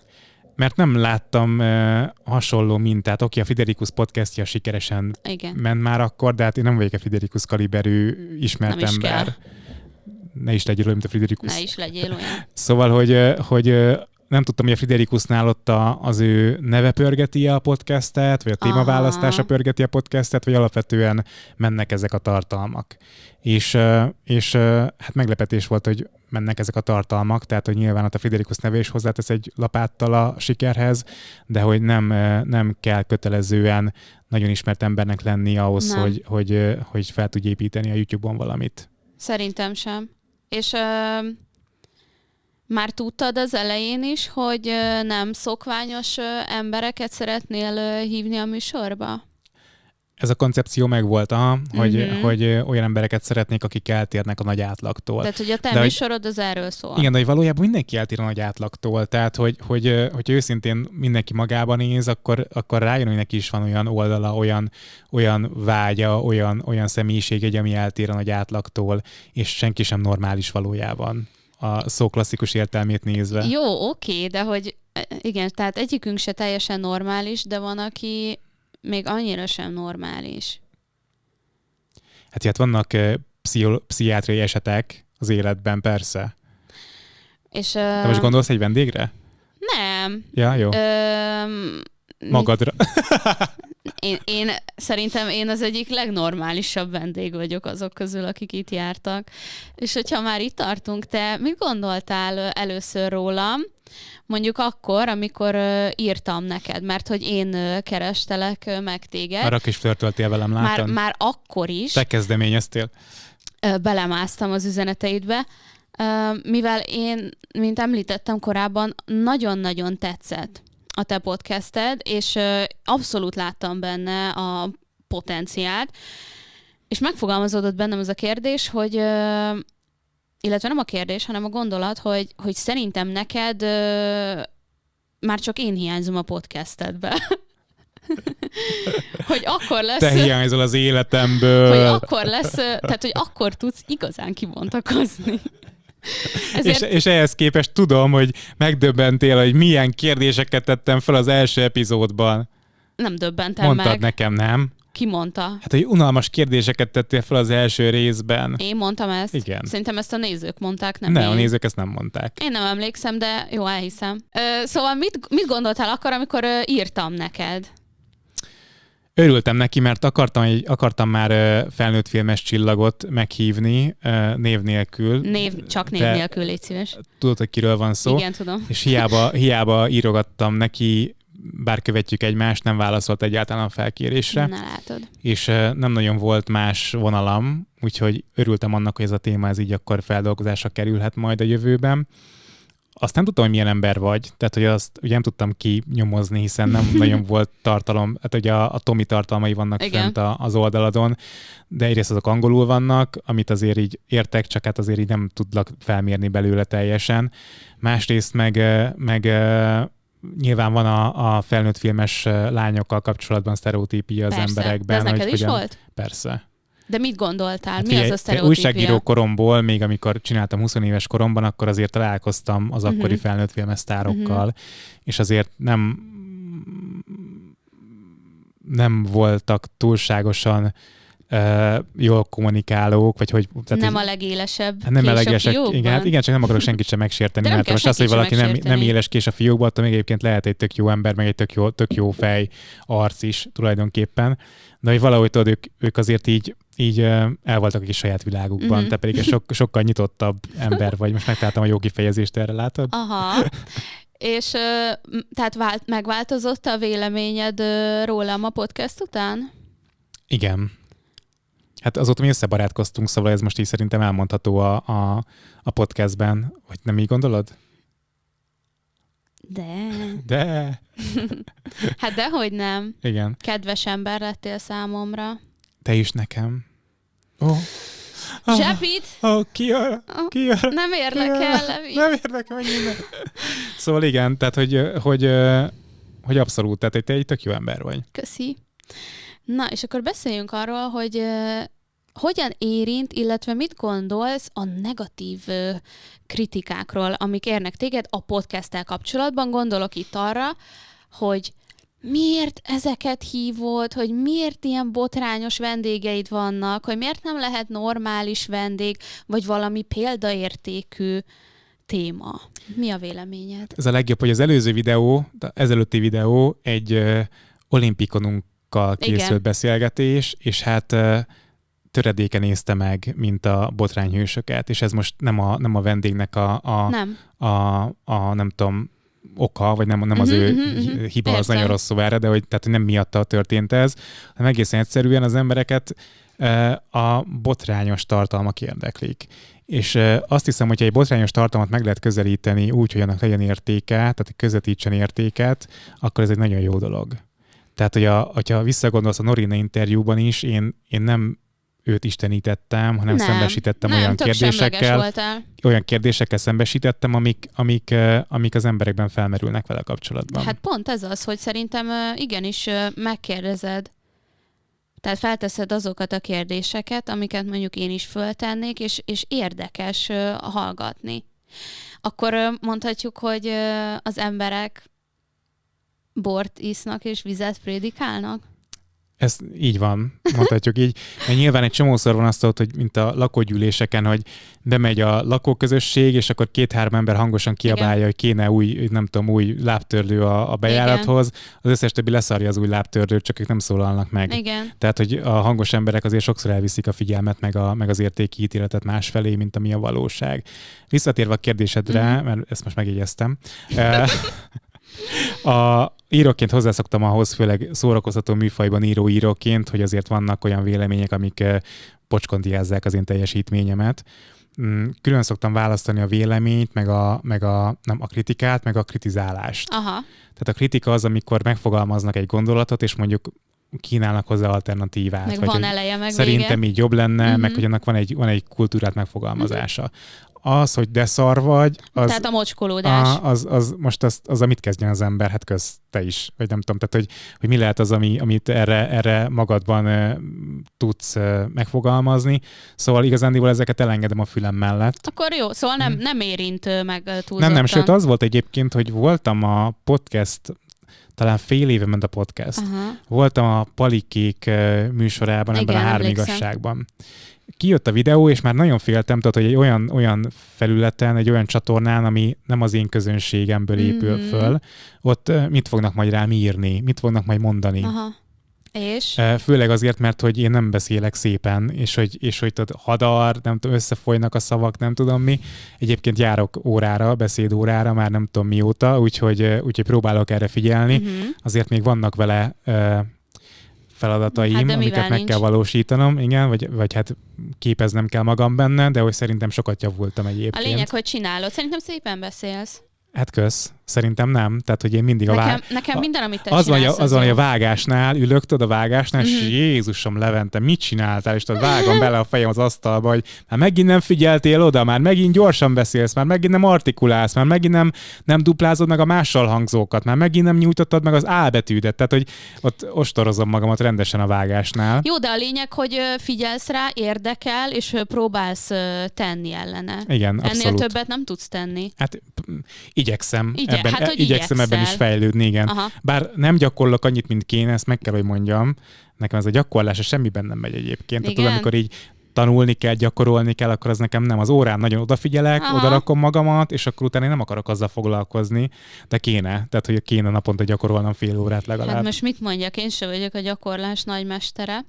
Mert nem láttam uh, hasonló mintát. Oké, a Fiderikus podcastja sikeresen Igen. ment már akkor, de hát én nem vagyok a Fiderikus kaliberű ismert nem ember. Kell. Ne is legyél olyan, mint a Friderikus. Ne is legyél olyan. Szóval, hogy, hogy nem tudtam, hogy a Friderikusnál ott a, az ő neve pörgeti a podcastet, vagy a témaválasztása pörgeti a podcastet, vagy alapvetően mennek ezek a tartalmak. És, és hát meglepetés volt, hogy mennek ezek a tartalmak, tehát hogy nyilván ott a Friderikus neve is hozzátesz egy lapáttal a sikerhez, de hogy nem, nem kell kötelezően nagyon ismert embernek lenni ahhoz, hogy, hogy, hogy fel tudj építeni a YouTube-on valamit. Szerintem sem. És uh már tudtad az elején is, hogy nem szokványos embereket szeretnél hívni a műsorba? Ez a koncepció megvolt, aha, hogy, uh-huh. hogy olyan embereket szeretnék, akik eltérnek a nagy átlagtól. Tehát, hogy a te de, műsorod az erről szól. Igen, de hogy valójában mindenki eltér a nagy átlagtól. Tehát, hogy, hogy, hogy őszintén mindenki magában néz, akkor, akkor rájön, hogy neki is van olyan oldala, olyan, olyan vágya, olyan, olyan személyiség, ami eltér a nagy átlagtól, és senki sem normális valójában a szó klasszikus értelmét nézve. Jó, oké, de hogy e, igen, tehát egyikünk se teljesen normális, de van, aki még annyira sem normális. Hát hát vannak uh, pszichiátriai esetek az életben, persze. És, uh, most gondolsz egy vendégre? Nem. Ja, jó. Ö, Magadra. én, én szerintem én az egyik legnormálisabb vendég vagyok azok közül, akik itt jártak. És hogyha már itt tartunk, te mit gondoltál először rólam? Mondjuk akkor, amikor írtam neked, mert hogy én kerestelek meg téged. Akkor is flörtöltél velem, láttam. Már, már akkor is. Te kezdeményeztél. Uh, belemásztam az üzeneteidbe, mivel én, mint említettem korábban, nagyon-nagyon tetszett a te podcasted, és abszolút láttam benne a potenciált, és megfogalmazódott bennem az a kérdés, hogy illetve nem a kérdés, hanem a gondolat, hogy, hogy szerintem neked már csak én hiányzom a podcastedbe. hogy akkor lesz... Te hiányzol az életemből. Hogy akkor lesz, tehát hogy akkor tudsz igazán kibontakozni. Ezért... És, és ehhez képest tudom, hogy megdöbbentél, hogy milyen kérdéseket tettem fel az első epizódban. Nem döbbentem Mondtad meg. nekem, nem? Ki mondta? Hát, hogy unalmas kérdéseket tettél fel az első részben. Én mondtam ezt? Igen. Szerintem ezt a nézők mondták, nem Ne, én. a nézők ezt nem mondták. Én nem emlékszem, de jó, elhiszem. Ö, szóval mit, mit gondoltál akkor, amikor ö, írtam neked? Örültem neki, mert akartam, egy, akartam már felnőtt filmes csillagot meghívni név nélkül. Név, csak név nélkül, légy szíves. Tudod, hogy kiről van szó. Igen, tudom. És hiába, hiába írogattam neki, bár követjük egymást, nem válaszolt egyáltalán a felkérésre. Na látod. És nem nagyon volt más vonalam, úgyhogy örültem annak, hogy ez a téma ez így akkor feldolgozásra kerülhet majd a jövőben azt nem tudtam, hogy milyen ember vagy, tehát hogy azt ugye nem tudtam kinyomozni, hiszen nem nagyon volt tartalom, hát ugye a, a Tomi tartalmai vannak Igen. fent a, az oldaladon, de egyrészt azok angolul vannak, amit azért így értek, csak hát azért így nem tudlak felmérni belőle teljesen. Másrészt meg, meg nyilván van a, a felnőtt filmes lányokkal kapcsolatban sztereotípia az Persze. emberekben. De ez neked is hogyan... volt? Persze. De mit gondoltál? Hát Mi az figyelj, a sztereotípia? Újságíró koromból, még amikor csináltam 20 éves koromban, akkor azért találkoztam az akkori Mhm. felnőtt filmes sztárokkal, Mhm. és azért nem nem voltak túlságosan uh, jól kommunikálók, vagy hogy... Tehát nem hogy- a legélesebb Hát nem a fiókban? igen, hát igen, csak nem akarok senkit sem megsérteni, De mert most az, hogy valaki nem, nem éles kés a fiókban, attól még egyébként lehet egy tök jó ember, meg egy tök jó, tök jó fej arc is tulajdonképpen, de hogy valahogy tudod, ők, ők azért így, így el voltak kis saját világukban, Mhm. te pedig egy sok, sokkal nyitottabb ember vagy. Most megtaláltam a jó kifejezést erre, látod? Aha. És tehát vált, megváltozott a véleményed rólam a podcast után? Igen. Hát azóta mi összebarátkoztunk, szóval ez most így szerintem elmondható a, a, a podcastben, vagy nem így gondolod? De. De, Hát dehogy nem. igen. Kedves ember lettél számomra. Te is nekem. Oh. Zsepit! Oh, ki jön? Ki jön? Nem érdekel. Nem érdekel meg minden. Szóval igen, tehát hogy, hogy, hogy abszolút, tehát te egy tök jó ember vagy. Köszi. Na, és akkor beszéljünk arról, hogy uh, hogyan érint, illetve mit gondolsz a negatív uh, kritikákról, amik érnek téged a podcasttel kapcsolatban. Gondolok itt arra, hogy miért ezeket hívod, hogy miért ilyen botrányos vendégeid vannak, hogy miért nem lehet normális vendég, vagy valami példaértékű téma. Mi a véleményed? Ez a legjobb, hogy az előző videó, ezelőtti videó egy uh, olimpikonunkkal készült Igen. beszélgetés, és hát töredéke nézte meg, mint a botrányhősöket, és ez most nem a, nem a vendégnek a, a, Nem. a, a nem tudom, oka, vagy nem, nem az Mhm, ő mhm. hiba, az Értem. nagyon rossz szó erre, de hogy, tehát, hogy nem miatta történt ez, hanem egészen egyszerűen az embereket a botrányos tartalmak érdeklik. És azt hiszem, hogyha egy botrányos tartalmat meg lehet közelíteni úgy, hogy annak legyen értéke, tehát közvetítsen értéket, akkor ez egy nagyon jó dolog. Tehát, hogy a, hogyha visszagondolsz a Norina interjúban is, én, én nem őt istenítettem, hanem Nem. szembesítettem nem, olyan kérdésekkel, olyan kérdésekkel szembesítettem, amik, amik, amik az emberekben felmerülnek vele kapcsolatban. Hát pont ez az, hogy szerintem igenis megkérdezed. Tehát felteszed azokat a kérdéseket, amiket mondjuk én is föltennék, és, és érdekes hallgatni. Akkor mondhatjuk, hogy az emberek bort isznak és vizet prédikálnak? Ez így van, mondhatjuk így. Mert nyilván egy csomószor van azt, hogy mint a lakógyűléseken, hogy bemegy a lakóközösség, és akkor két-három ember hangosan kiabálja, Igen. hogy kéne új, nem tudom, új lábtörlő a, a bejárathoz. Az összes többi leszarja az új lábtörlőt, csak ők nem szólalnak meg. Igen. Tehát, hogy a hangos emberek azért sokszor elviszik a figyelmet, meg, a, meg az értéki ítéletet másfelé, mint ami a valóság. Visszatérve a kérdésedre, Mhm. mert ezt most megjegyeztem, a íróként hozzászoktam ahhoz, főleg szórakoztató műfajban író-íróként, hogy azért vannak olyan vélemények, amik eh, pocskondiázzák az én teljesítményemet. Mm, Külön szoktam választani a véleményt, meg a, meg a, nem, a kritikát, meg a kritizálást. Aha. Tehát a kritika az, amikor megfogalmaznak egy gondolatot, és mondjuk kínálnak hozzá alternatívát. Meg vagy van eleje, meg Szerintem vége. így jobb lenne, uh-huh. meg Mhm. hogy annak van egy, van egy kultúrát megfogalmazása. Az, hogy de szar vagy, az, Tehát a mocskolódás. a, az, az most az, az, amit kezdjen az ember, hát köz, te is, vagy nem tudom, tehát hogy, hogy mi lehet az, ami, amit erre, erre magadban uh, tudsz uh, megfogalmazni. Szóval igazándiból ezeket elengedem a fülem mellett. Akkor jó, szóval nem, Mhm. nem érint ö, meg ö, túlzottan. Nem, nem, sőt az volt egyébként, hogy voltam a podcast, talán fél éve ment a podcast, Aha. voltam a Palikék ö, műsorában, ebben Igen, a három igazságban. Kijött a videó, és már nagyon féltem, tudod, hogy egy olyan, olyan felületen, egy olyan csatornán, ami nem az én közönségemből épül Mhm. föl, ott mit fognak majd rám írni, mit fognak majd mondani. Aha. És? Főleg azért, mert hogy én nem beszélek szépen, és hogy, és hogy tudod, hadar, nem tudom, összefolynak a szavak, nem tudom mi. Egyébként járok órára, beszédórára, már nem tudom mióta, úgyhogy, úgyhogy próbálok erre figyelni. Uh-huh. Azért még vannak vele feladataim, Hát amiket meg nincs? kell valósítanom, igen, vagy, vagy hát képeznem kell magam benne, de hogy szerintem sokat javultam A egyébként. lényeg, hogy csinálod. Szerintem szépen beszélsz. Hát kösz. Szerintem nem. Tehát, hogy én mindig a Nekem, vág... nekem minden, amit te az van, hogy- az van, hogy a vágásnál ülök, tudod, a vágásnál, és Mhm. Jézusom Levente, mit csináltál? És tudod, vágom bele a fejem az asztalba, hogy már megint nem figyeltél oda, már megint gyorsan beszélsz, már megint nem artikulálsz, már megint nem, nem duplázod meg a mással hangzókat, már megint nem nyújtottad meg az A betűdet. Tehát, hogy ott ostorozom magamat rendesen a vágásnál. Jó, de a lényeg, hogy figyelsz rá, érdekel, és próbálsz tenni ellene. Igen, Ennél abszolút. többet nem tudsz tenni. Hát igyekszem, Igye- ebben, hát, hogy igyekszem ebben is fejlődni, igen. Aha. Bár nem gyakorlok annyit, mint kéne, ezt meg kell, hogy mondjam. Nekem ez a gyakorlás semmiben nem megy egyébként. Tehát Igen. tudod, amikor így tanulni kell, gyakorolni kell, akkor az nekem nem. Az órán nagyon odafigyelek, Aha. oda rakom magamat, és akkor utána én nem akarok azzal foglalkozni, de kéne. Tehát, hogy kéne naponta gyakorolnom fél órát legalább. Hát most mit mondjak, én sem vagyok a gyakorlás nagymestere.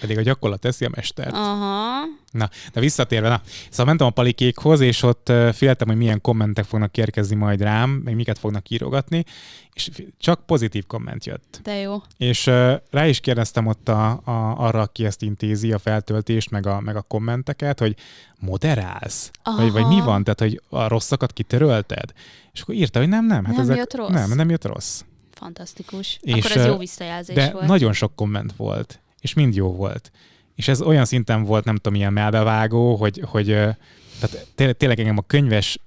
Pedig a gyakorlat teszi a mestert. Aha. Na, de visszatérve, na. Szóval mentem a palikékhoz, és ott féltem, hogy milyen kommentek fognak érkezni majd rám, meg miket fognak írogatni, és csak pozitív komment jött. De jó. És uh, rá is kérdeztem ott a, a, arra, aki ezt intézi, a feltöltést, meg a, meg a kommenteket, hogy moderálsz? Vagy, vagy mi van? Tehát, hogy a rosszakat kitörölted? És akkor írta, hogy nem, nem. Hát Nem ezek, jött rossz? Nem, nem jött rossz. Fantasztikus. És, Akkor ez jó visszajelzés De volt. nagyon sok komment volt, és mind jó volt. És ez olyan szinten volt, nem tudom, ilyen melbevágó, hogy, hogy tehát té- tényleg engem a könyves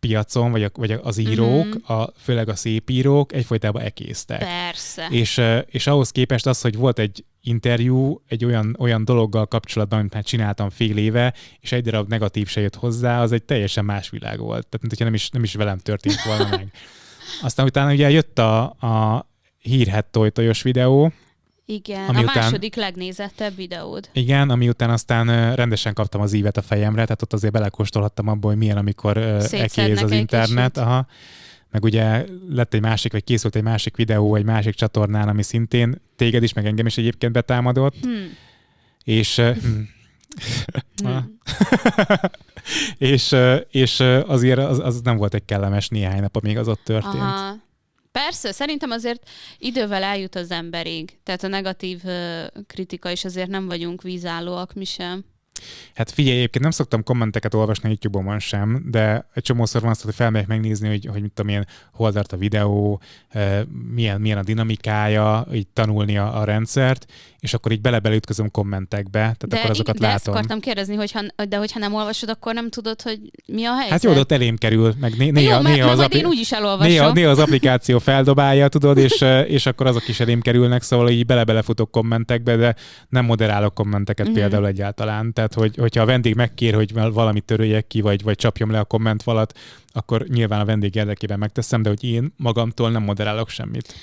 piacon, vagy, a, vagy az írók, Mhm. a, főleg a szép írók egyfolytában ekésztek. Persze. És, és ahhoz képest az, hogy volt egy interjú egy olyan, olyan dologgal kapcsolatban, amit már csináltam fél éve, és egy darab negatív se jött hozzá, az egy teljesen más világ volt. Tehát, mint hogyha nem is, nem is velem történt volna meg. Aztán utána ugye jött a, a hírhet tojtojos videó, Igen, ami a után- második legnézettebb videód. igen, ami után aztán rendesen kaptam az ívet a fejemre, tehát ott azért belekóstolhattam abba, hogy milyen, amikor ekéz az internet. Aha. Meg ugye lett egy másik, vagy készült egy másik videó egy másik csatornán, ami szintén téged is, meg engem is egyébként betámadott, Hm. és hm, Hm. Ah. és, és azért az, az nem volt egy kellemes néhány nap, amíg az ott történt. Aha. Persze, szerintem azért idővel eljut az emberig. Tehát a negatív kritika is azért nem vagyunk vízállóak mi sem. Hát figyelj, egyébként nem szoktam kommenteket olvasni YouTube-on sem, de egy csomószor van azt, hogy felmegyek megnézni, hogy, hogy mit tudom én, hol tart a videó, eh, milyen, milyen a dinamikája, így tanulni a, a rendszert, és akkor így bele ütközöm kommentekbe, tehát De, akkor azokat de látom. ezt akartam kérdezni, hogyha, de hogyha nem olvasod, akkor nem tudod, hogy mi a helyzet. Hát jó, de ott elém kerül, meg né- Jó, néha, mert, néha, mert az appli- én úgyis elolvasom. néha, néha az applikáció feldobálja, tudod, és, eh, és akkor azok is elém kerülnek, szóval így bele-belefutok kommentekbe, de nem moderálok kommenteket Mhm. mm-hmm. például egyáltalán. Tehát, hogy, hogyha a vendég megkér, hogy val- valamit töröljek ki, vagy, vagy csapjam le a komment falat, akkor nyilván a vendég érdekében megteszem, de hogy én magamtól nem moderálok semmit.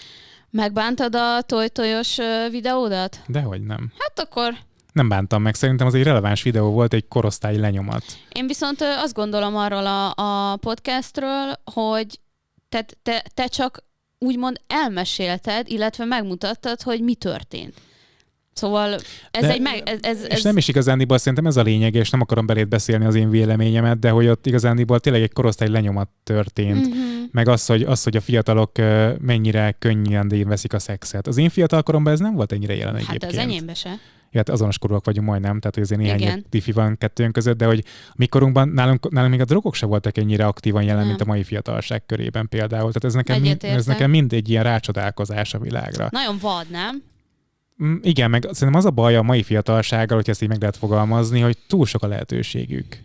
Megbántad a tojtojos videódat? Dehogy nem. Hát akkor Nem bántam meg, szerintem az egy releváns videó volt, egy korosztályi lenyomat. Én viszont azt gondolom arról a, a podcastről, hogy te, te, te csak úgymond elmesélted, illetve megmutattad, hogy mi történt. Szóval ez De- egy meg, ez, ez, És ez nem is igazándiból szerintem ez a lényeg, és nem akarom belét beszélni az én véleményemet, de hogy ott igazándiból tényleg egy korosztály lenyomat történt. Mm. Mhm. Meg az hogy, az, hogy a fiatalok mennyire könnyen veszik a szexet. Az én fiatal koromban ez nem volt ennyire jelen Hát egyébként. az enyémbe se. Ja, hát azonos korúak vagyunk majdnem, tehát hogy azért néhány Igen. diffi van kettőnk között, de hogy mikorunkban nálunk, nálunk még a drogok sem voltak ennyire aktívan jelen, Nem. mint a mai fiatalság körében például. Tehát ez nekem, mind, ez nekem mind egy ilyen rácsodálkozás a világra. Nagyon vad, nem? Mm, Igen, meg szerintem az a baj a mai fiatalsággal, hogy ezt így meg lehet fogalmazni, hogy túl sok a lehetőségük.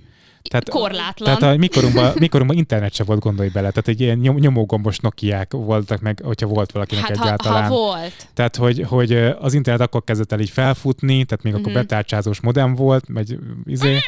Tehát, Korlátlan. Tehát a mikorunkban, mikorunkban internet se volt, gondolj bele. Tehát egy ilyen nyom, nyomógombos Nokiák voltak meg, hogyha volt valakinek hát ha, egyáltalán. ha volt. Tehát, hogy, hogy az internet akkor kezdett el így felfutni, tehát még akkor Mhm. betárcsázós modem volt, vagy izé,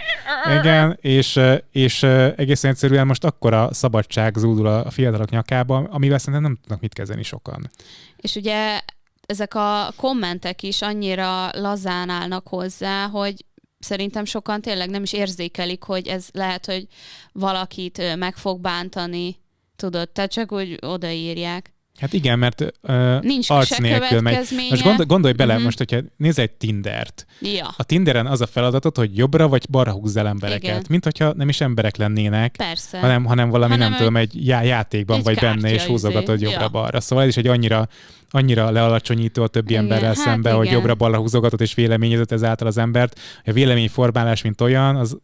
igen, és, és egészen egyszerűen most akkora szabadság zúdul a fiatalok nyakába, amivel szerintem nem tudnak mit kezdeni sokan. És ugye ezek a kommentek is annyira lazán állnak hozzá, hogy szerintem sokan tényleg nem is érzékelik, hogy ez lehet, hogy valakit meg fog bántani, tudod, tehát csak úgy odaírják. Hát igen, mert uh, Nincs arc nélkül megy. Most gondolj, gondolj bele, Mhm. most, hogyha nézz egy Tindert, Ja, a Tinderen az a feladatod, hogy jobbra vagy balra húzz el embereket. Igen. Mint hogyha nem is emberek lennének, persze. hanem, hanem valami, Hanem nem tudom, egy já- játékban egy vagy benne, és húzogatod izé. jobbra-balra. Szóval ez is egy annyira, annyira lealacsonyító a többi Igen, emberrel hát szembe, hogy jobbra-balra húzogatod és véleményezett ezáltal az embert. A véleményformálás, mint olyan, az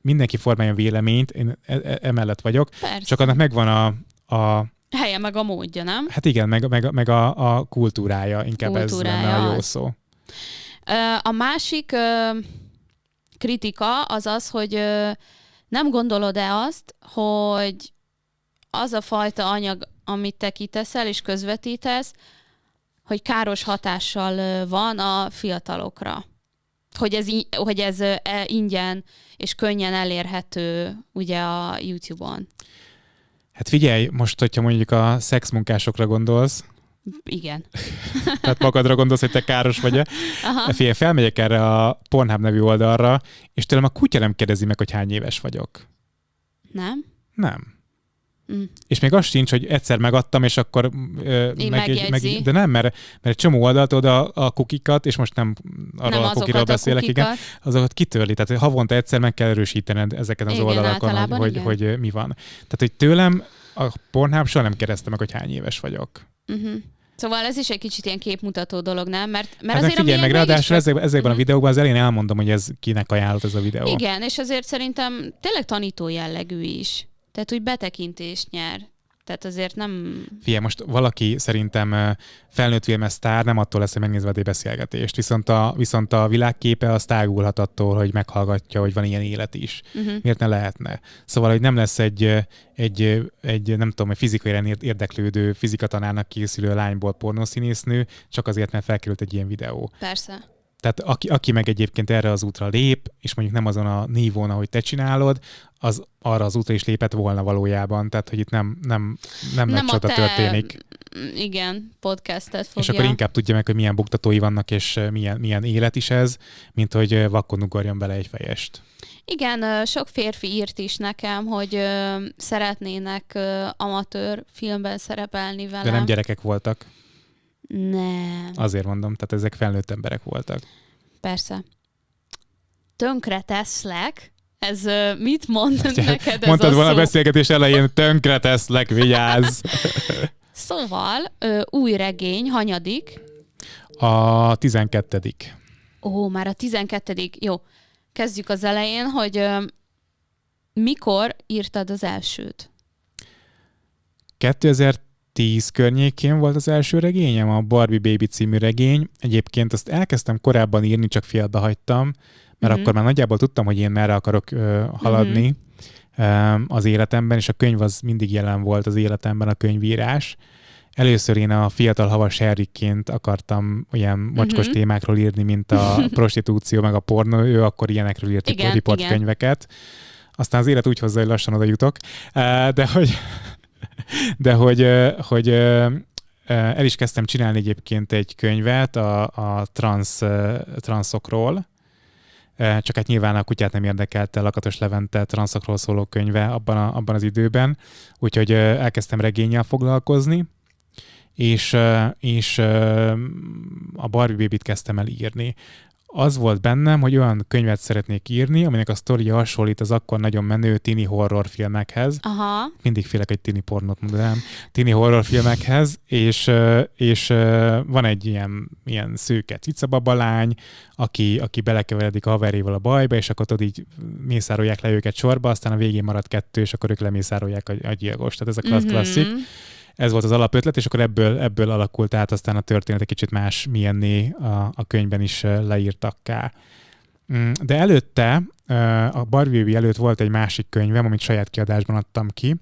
mindenki formálja véleményt, én e- e- emellett vagyok, persze. csak annak megvan a, a Helye meg a módja, nem? Hát igen, meg, meg, meg a, a kultúrája, inkább Kultúrája ez lenne a jó az. szó. A másik kritika az az, hogy nem gondolod-e azt, hogy az a fajta anyag, amit te kiteszel és közvetítesz, hogy káros hatással van a fiatalokra. Hogy ez, hogy ez e- ingyen és könnyen elérhető ugye a YouTube-on. Hát figyelj, most, hogyha mondjuk a szexmunkásokra gondolsz, Igen. tehát magadra gondolsz, hogy te káros vagy-e, Aha. figyelj, felmegyek erre a Pornhub nevű oldalra, és tőlem a kutya nem kérdezi meg, hogy hány éves vagyok. Nem? Nem. Mm. És még az sincs, hogy egyszer megadtam, és akkor ö, meg, megjegyzi. de nem, mert, mert egy csomó oldalt oda a kukikat, és most nem arról nem a kukiról a beszélek, igen, kukikat. azokat kitörli. Tehát havonta egyszer meg kell erősítened ezeken az Igen, oldalakon, hogy, hogy, igen. hogy, mi van. Tehát, hogy tőlem a Pornhub soha nem kérdezte meg, hogy hány éves vagyok. Uh-huh. Szóval ez is egy kicsit ilyen képmutató dolog, nem? Mert, mert Hát meg azért, figyelj, meg ráadásul csak- ezekben, ezekben a Mhm. videókban az elején elmondom, hogy ez kinek ajánlott ez a videó. Igen, és azért szerintem tényleg tanító jellegű is. Tehát úgy betekintést nyer. Tehát azért nem... Figyelj, most valaki szerintem felnőtt filmes sztár nem attól lesz, hogy megnézve egy beszélgetést, viszont a, viszont a világképe az tágulhat attól, hogy meghallgatja, hogy van ilyen élet is. Uh-huh. Miért ne lehetne? Szóval, hogy nem lesz egy, egy, egy nem tudom, egy fizikailag ér- érdeklődő fizikatanárnak készülő lányból pornószínésznő, csak azért, mert felkerült egy ilyen videó. Persze. Tehát aki, aki meg egyébként erre az útra lép, és mondjuk nem azon a nívón, ahogy te csinálod, az arra az útra is lépett volna valójában. Tehát, hogy itt nem, nem, nem, nem nagy csoda te, történik. Igen, podcastet fogja. És akkor inkább tudja meg, hogy milyen buktatói vannak, és milyen, milyen élet is ez, mint hogy vakon ugorjon bele egy fejest. Igen, sok férfi írt is nekem, hogy szeretnének amatőr filmben szerepelni velem. De nem gyerekek voltak, Nem, azért mondom, tehát ezek felnőtt emberek voltak. persze. Tönkre teszlek. Ez mit mond Ugye, neked ez Mondtad a volna a szó? beszélgetés elején, tönkre teszlek, vigyázz! Szóval, új regény, hanyadik. A 12 Ó, már a 12 Jó, kezdjük az elején, hogy mikor írtad az elsőt? 2010 környékén volt az első regényem, a Barbie Baby című regény. Egyébként azt elkezdtem korábban írni, csak félbe hagytam, mert Mhm. akkor már nagyjából tudtam, hogy én merre akarok ö, haladni ö, az életemben, és a könyv az mindig jelen volt az életemben, a könyvírás. Először én a fiatal havas Henrikként akartam ilyen mocskos Mhm. témákról írni, mint a prostitúció, meg a pornó, ő akkor ilyenekről írt Igen, riportkönyveket. Aztán az élet úgy hozza, hogy lassan oda jutok. De hogy, de hogy, hogy el is kezdtem csinálni egyébként egy könyvet a, a transz, ö, transzokról, csak hát nyilván a kutyát nem érdekelte Lakatos Levente transzokról szóló könyve abban, a, abban az időben, úgyhogy elkezdtem regényel foglalkozni, és, és a Barbie Baby-t kezdtem el írni. Az volt bennem, hogy olyan könyvet szeretnék írni, aminek a sztoria hasonlít az akkor nagyon menő tini horrorfilmekhez, Aha, mindig félek egy tini pornót mondanám, tini horrorfilmekhez, és, és van egy ilyen, ilyen szőke cicababa lány, aki, aki belekeveredik a haveréval a bajba, és akkor tudod így mészárolják le őket sorba, aztán a végén marad kettő, és akkor ők lemészárolják a, a gyilkos. Tehát ez a klassz, klasszik. Mhm. Ez volt az alapötlet, és akkor ebből, ebből alakult át aztán a történet egy kicsit más milyenné a, a könyvben is leírtakká. Mm, De előtte, a Barbie előtt volt egy másik könyvem, amit saját kiadásban adtam ki.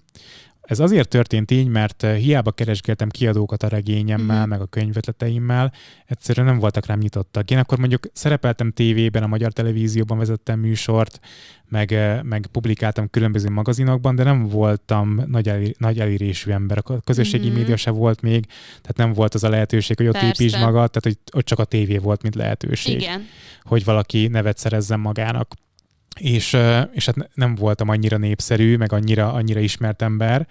Ez azért történt így, mert ö, hiába keresgéltem kiadókat a regényemmel, Mhm. meg a könyvetleteimmel, egyszerűen nem voltak rám nyitottak. Én akkor mondjuk szerepeltem tévében, a magyar televízióban vezettem műsort, meg, ö, meg publikáltam különböző magazinokban, de nem voltam nagy, elér, nagy elérésű ember. A közösségi Mhm. média se volt még, tehát nem volt az a lehetőség, hogy ott Persze. építs magad, tehát hogy ott csak a tévé volt, mint lehetőség Igen. hogy valaki nevet szerezzen magának. És, és hát ne- nem voltam annyira népszerű, meg annyira, annyira ismert ember,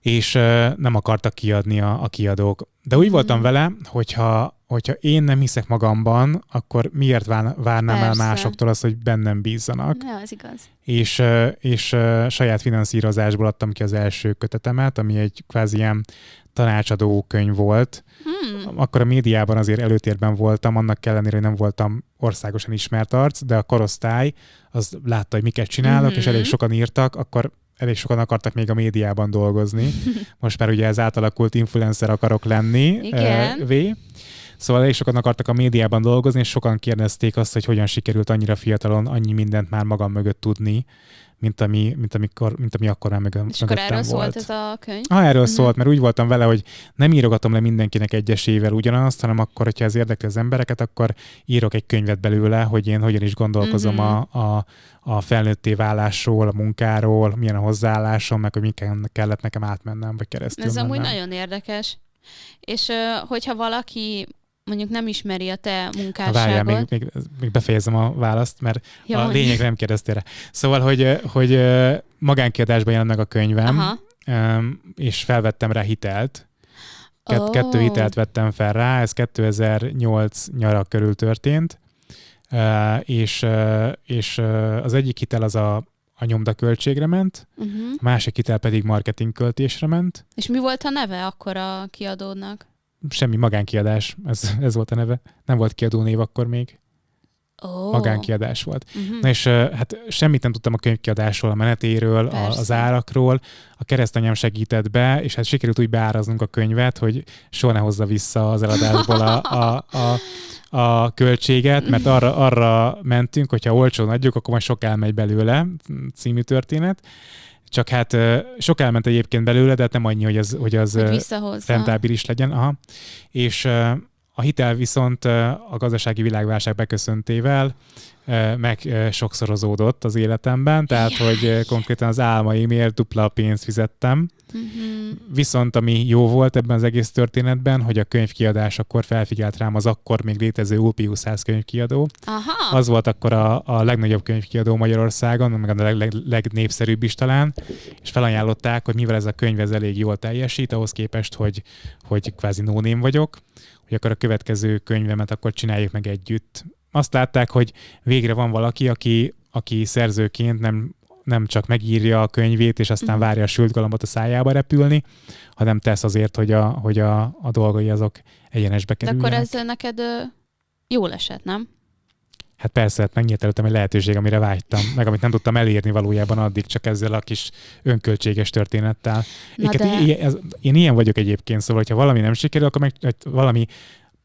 és nem akartak kiadni a, a kiadók. De úgy voltam Mhm. vele, hogyha, hogyha én nem hiszek magamban, akkor miért vár- várnám Persze. el másoktól azt, hogy bennem bízzanak. Ja, ez igaz. És, és saját finanszírozásból adtam ki az első kötetemet, ami egy kvázi ilyen tanácsadó könyv volt, Hmm. akkor a médiában azért előtérben voltam, annak ellenére, hogy nem voltam országosan ismert arc, de a korosztály az látta, hogy miket csinálok, Mhm. és elég sokan írtak, akkor elég sokan akartak még a médiában dolgozni. Most már ugye ez átalakult influencer akarok lenni. Igen. Uh, v. Szóval elég sokan akartak a médiában dolgozni, és sokan kérdezték azt, hogy hogyan sikerült annyira fiatalon annyi mindent már magam mögött tudni, mint ami, mint amikor, mint ami akkor már mögöttem És akkor erről volt. szólt ez a könyv? Ah, erről uh-huh. szólt, mert úgy voltam vele, hogy nem írogatom le mindenkinek egyesével ugyanazt, hanem akkor, hogyha ez érdekli az embereket, akkor írok egy könyvet belőle, hogy én hogyan is gondolkozom uh-huh. a, a, a felnőtté válásról, a munkáról, milyen a hozzáállásom, meg hogy mi kellett nekem átmennem, vagy keresztül Ez amúgy mennem. nagyon érdekes. És hogyha valaki mondjuk nem ismeri a te munkásságot... várjál, még, még, még befejezem a választ, mert Ja, a lényegre nem kérdeztél rá. Szóval, hogy, hogy magánkiadásban jelent meg a könyvem, Aha. és felvettem rá hitelt, Kett, Ó. Kettő hitelt vettem fel rá, ez 2008 nyara körül történt, és, és az egyik hitel az a, a nyomdaköltségre ment, Uh-huh. a másik hitel pedig marketing költésre ment. És mi volt a neve akkor a kiadódnak? Semmi magánkiadás, ez, ez volt a neve. Nem volt kiadónév akkor még, Ó. magánkiadás volt. Uh-huh. Na és hát semmit nem tudtam a könyvkiadásról, a menetéről, a, az árakról. A keresztanyám segített be, és hát sikerült úgy beáraznunk a könyvet, hogy soha ne hozza vissza az eladásból a, a, a, a költséget, mert arra, arra mentünk, hogyha olcsón adjuk, akkor majd sok elmegy belőle, című történet. Csak hát sok elment egyébként belőle, de hát nem annyi, hogy az, hogy az hogy rentábilis legyen. Aha. És a hitel viszont a gazdasági világválság beköszöntével meg sokszorozódott az életemben, tehát hogy konkrétan az álmaimért dupla pénzt fizettem. Uh-huh. Viszont ami jó volt ebben az egész történetben, hogy a könyvkiadás akkor felfigyelt rám az akkor még létező Ulpius 100 könyvkiadó. Aha. Az volt akkor a, a legnagyobb könyvkiadó Magyarországon, meg a leg, leg, legnépszerűbb is talán, és felajánlották, hogy mivel ez a könyv ez elég jól teljesít, ahhoz képest, hogy, hogy kvázi nóném vagyok, hogy akkor a következő könyvemet akkor csináljuk meg együtt. Azt látták, hogy végre van valaki, aki, aki szerzőként nem nem csak megírja a könyvét, és aztán Mhm. várja a sült galambot a szájába repülni, hanem tesz azért, hogy a, hogy a, a dolgai azok egyenesbe De kerüljenek. akkor ez neked ö, jól esett, nem? Hát persze, hát megnyílt előttem egy lehetőség, amire vágytam, meg amit nem tudtam elérni valójában addig, csak ezzel a kis önköltséges történettel. Éket, de- ez, én ilyen vagyok egyébként, szóval, hogyha valami nem sikerül, akkor meg, valami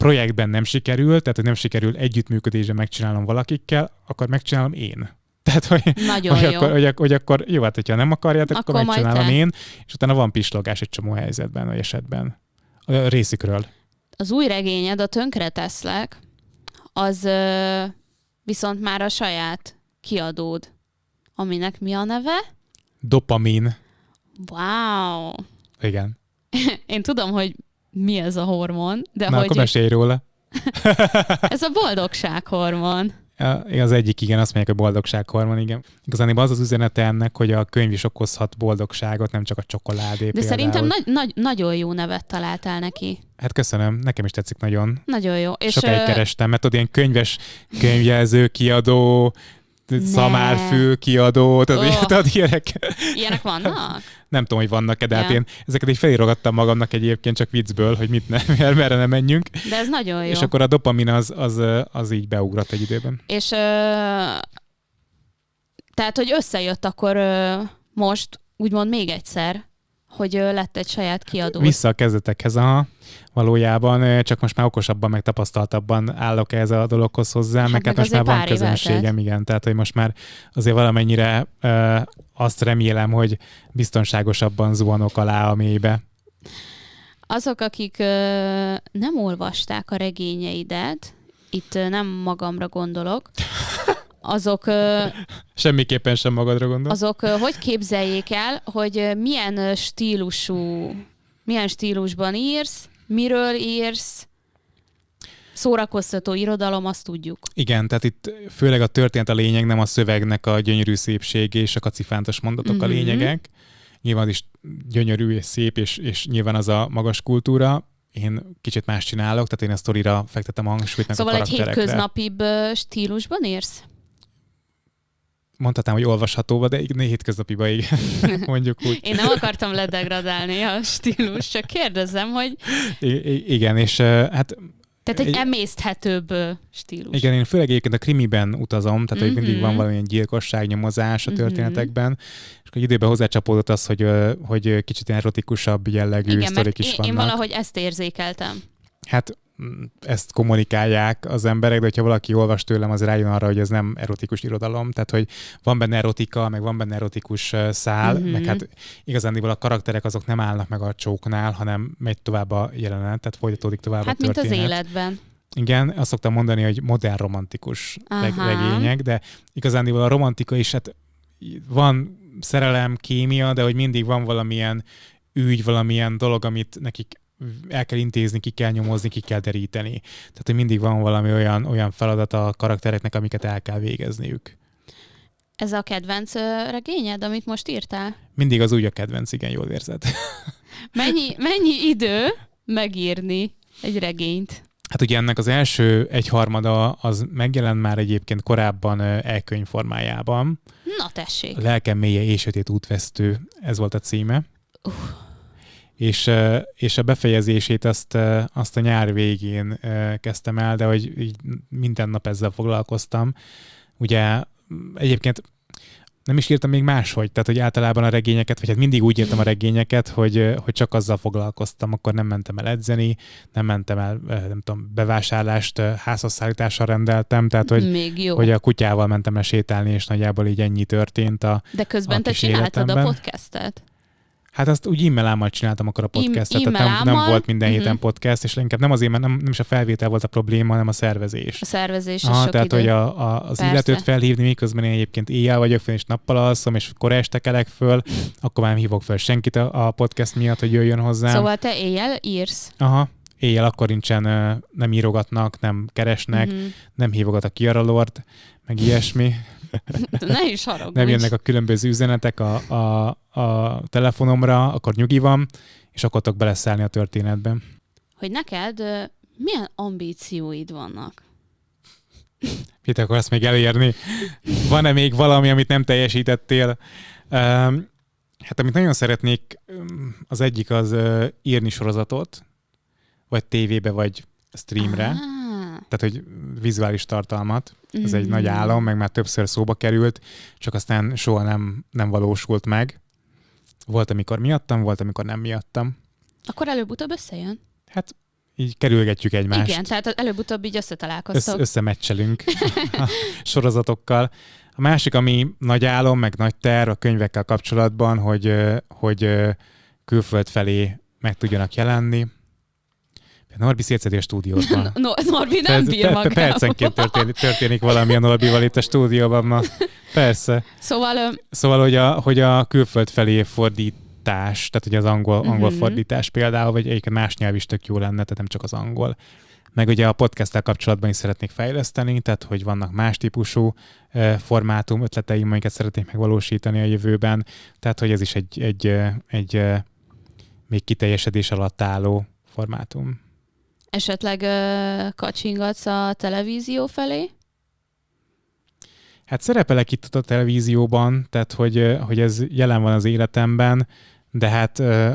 projektben nem sikerül, tehát hogy nem sikerül együttműködésben megcsinálnom valakikkel, akkor megcsinálom én. Tehát, hogy, Nagyon hogy, jó. akkor, hogy, hogy akkor jó, hát hogyha nem akarjátok, akkor, Akkor megcsinálom én, és utána van pislogás egy csomó helyzetben, vagy esetben. A részükről. Az új regényed, a Tönkre teszlek, az ö, viszont már a saját kiadód, aminek mi a neve? Dopamin. Wow! Igen. Én tudom, hogy mi ez a hormon, de Na, hogy akkor mesélj róla. ez a boldogság hormon. Ja, Az egyik, igen, azt mondják, hogy boldogsághormon, igen. Igazán az az üzenete ennek, hogy a könyv is okozhat boldogságot, nem csak a csokoládé De például. szerintem nagy, nagy, nagyon jó nevet találtál neki. Hát köszönöm, nekem is tetszik nagyon. Nagyon jó. És Sokáig ö, kerestem, mert tudod, ilyen könyves könyvjelző, kiadó, szamárfül kiadó, tudod, oh. tudod ilyenek. ilyenek vannak? Nem tudom, hogy vannak-e, de hát Ja. én ezeket így felírogattam magamnak egyébként csak viccből, hogy mit ne, mer- merre ne menjünk. De ez nagyon jó. És akkor a dopamin az, az, az így beugrott egy időben. És ö, tehát, hogy összejött akkor ö, most, úgymond még egyszer, hogy lett egy saját kiadó. Vissza a kezdetekhez, aha. Valójában csak most már okosabban, meg tapasztaltabban állok ez a dologhoz hozzá, Hát meg meg hát most már van közönségem, igen. Tehát, hogy most már azért valamennyire azt remélem, hogy biztonságosabban zuhanok alá a mélybe. Azok, akik ö, nem olvasták a regényeidet, itt ö, nem magamra gondolok, azok, ö, Semmiképpen sem magadra gondol. azok ö, hogy képzeljék el, hogy milyen stílusú, milyen stílusban írsz, miről írsz, szórakoztató irodalom, azt tudjuk. Igen, tehát itt főleg a történet a lényeg, nem a szövegnek a gyönyörű szépsége és a kacifántos mondatok Mhm. a lényegek. Nyilván az is gyönyörű és szép, és, és nyilván az a magas kultúra. Én kicsit más csinálok, tehát én a sztorira fektetem a hangsúlyt, meg Szóval a egy karakterekre. hétköznapibb stílusban írsz? Mondhatnám, hogy olvashatóba, de igen, hétköznapiba igen, mondjuk úgy. Én nem akartam ledegradálni a stílus, csak kérdezem, hogy I- igen, és hát Tehát egy, Egy- emészthetőbb stílus. Igen, én főleg egyébként a krimiben utazom, tehát hogy mindig Mhm. van valamilyen gyilkosság, nyomozás a Mhm. történetekben, és akkor időben hozzácsapódott az, hogy, hogy kicsit ilyen erotikusabb jellegű Igen, sztorik is én, vannak. én valahogy ezt érzékeltem. Hát mm, ezt kommunikálják az emberek, de hogyha valaki olvas tőlem, az rájön arra, hogy ez nem erotikus irodalom, tehát hogy van benne erotika, meg van benne erotikus szál, Mhm. meg hát igazándiból a karakterek azok nem állnak meg a csóknál, hanem megy tovább a jelenet, tehát folytatódik tovább Hát a mint az történet. életben. Igen, azt szoktam mondani, hogy modern romantikus reg- regények, de igazándiból a romantika is, hát van szerelem, kémia, de hogy mindig van valamilyen ügy, valamilyen dolog, amit nekik el kell intézni, ki kell nyomozni, ki kell deríteni. Tehát, hogy mindig van valami olyan, olyan feladat a karaktereknek, amiket el kell végezniük. Ez a kedvenc regényed, amit most írtál? Mindig az úgy a kedvenc, igen, jól érzed. Mennyi, mennyi idő megírni egy regényt? Hát ugye ennek az első egyharmada az megjelent már egyébként korábban ö, e-könyv formájában. Na tessék. A lelkem mélye és sötét útvesztő, ez volt a címe. Uh. És, és a befejezését azt, azt a nyár végén kezdtem el, de hogy így minden nap ezzel foglalkoztam. Ugye egyébként nem is írtam még máshogy, tehát hogy általában a regényeket, vagy hát mindig úgy írtam a regényeket, hogy, hogy csak azzal foglalkoztam, akkor nem mentem el edzeni, nem mentem el, nem tudom, bevásárlást ö, házhozszállítással rendeltem, tehát hogy, Még jó. hogy a kutyával mentem le sétálni, és nagyjából így ennyi történt a, De közben a te csináltad a podcastet. Hát azt úgy e-mailámmal csináltam akkor a Im- podcastet, tehát nem, nem volt minden héten Mhm. podcast, és inkább nem azért, mert nem, nem is a felvétel volt a probléma, hanem a szervezés. A szervezés és Aha, sok tehát, idő. hogy a, a, az Persze. illetőt felhívni, miközben én egyébként éjjel vagyok fönn, és nappal alszom, és kora este kelek föl, akkor már nem hívok föl senkit a, a podcast miatt, hogy jöjjön hozzám. Szóval te éjjel írsz. Aha, éjjel akkor nincsen, nem írogatnak, nem keresnek, Mhm. nem hívogat a Kiara Lord, meg ilyesmi. Ne is haragudj. nem jönnek a különböző üzenetek a, a, a telefonomra, akkor nyugi van, és akkor tudok beleszállni a történetbe. Hogy neked milyen ambícióid vannak? Mit akarsz még elérni? Van-e még valami, amit nem teljesítettél? Hát amit nagyon szeretnék, az egyik az írni sorozatot, vagy tévébe, vagy streamre, Ah, tehát hogy vizuális tartalmat. Ez egy mhm. nagy álom, meg már többször szóba került, csak aztán soha nem, nem valósult meg. Volt, amikor miattam, volt, amikor nem miattam. Akkor előbb-utóbb összejön? Hát így kerülgetjük egymást. Igen, tehát előbb-utóbb így Össz, összetalálkoztok. összemecselünk a sorozatokkal. A másik, ami nagy álom, meg nagy terv a könyvekkel kapcsolatban, hogy, hogy külföld felé meg tudjanak jelenni. Norbi szétszedi a stúdióban. No, Norbi nem bír magával. Percenként történik, történik valami a Norbival itt a stúdióban ma. Persze. Szóval Szóval, hogy a, hogy a külföld felé fordítás, tehát ugye az angol, angol Mhm. fordítás például, vagy egyébként más nyelv is tök jó lenne, tehát nem csak az angol. Meg ugye a podcasttel kapcsolatban is szeretnék fejleszteni, tehát hogy vannak más típusú eh, formátum ötleteim, amiket szeretnék megvalósítani a jövőben. Tehát, hogy ez is egy, egy, egy eh, még kiteljesedés alatt álló formátum. Esetleg ö, kacsingatsz a televízió felé? Hát szerepelek itt a televízióban, tehát hogy, hogy ez jelen van az életemben, de hát ö,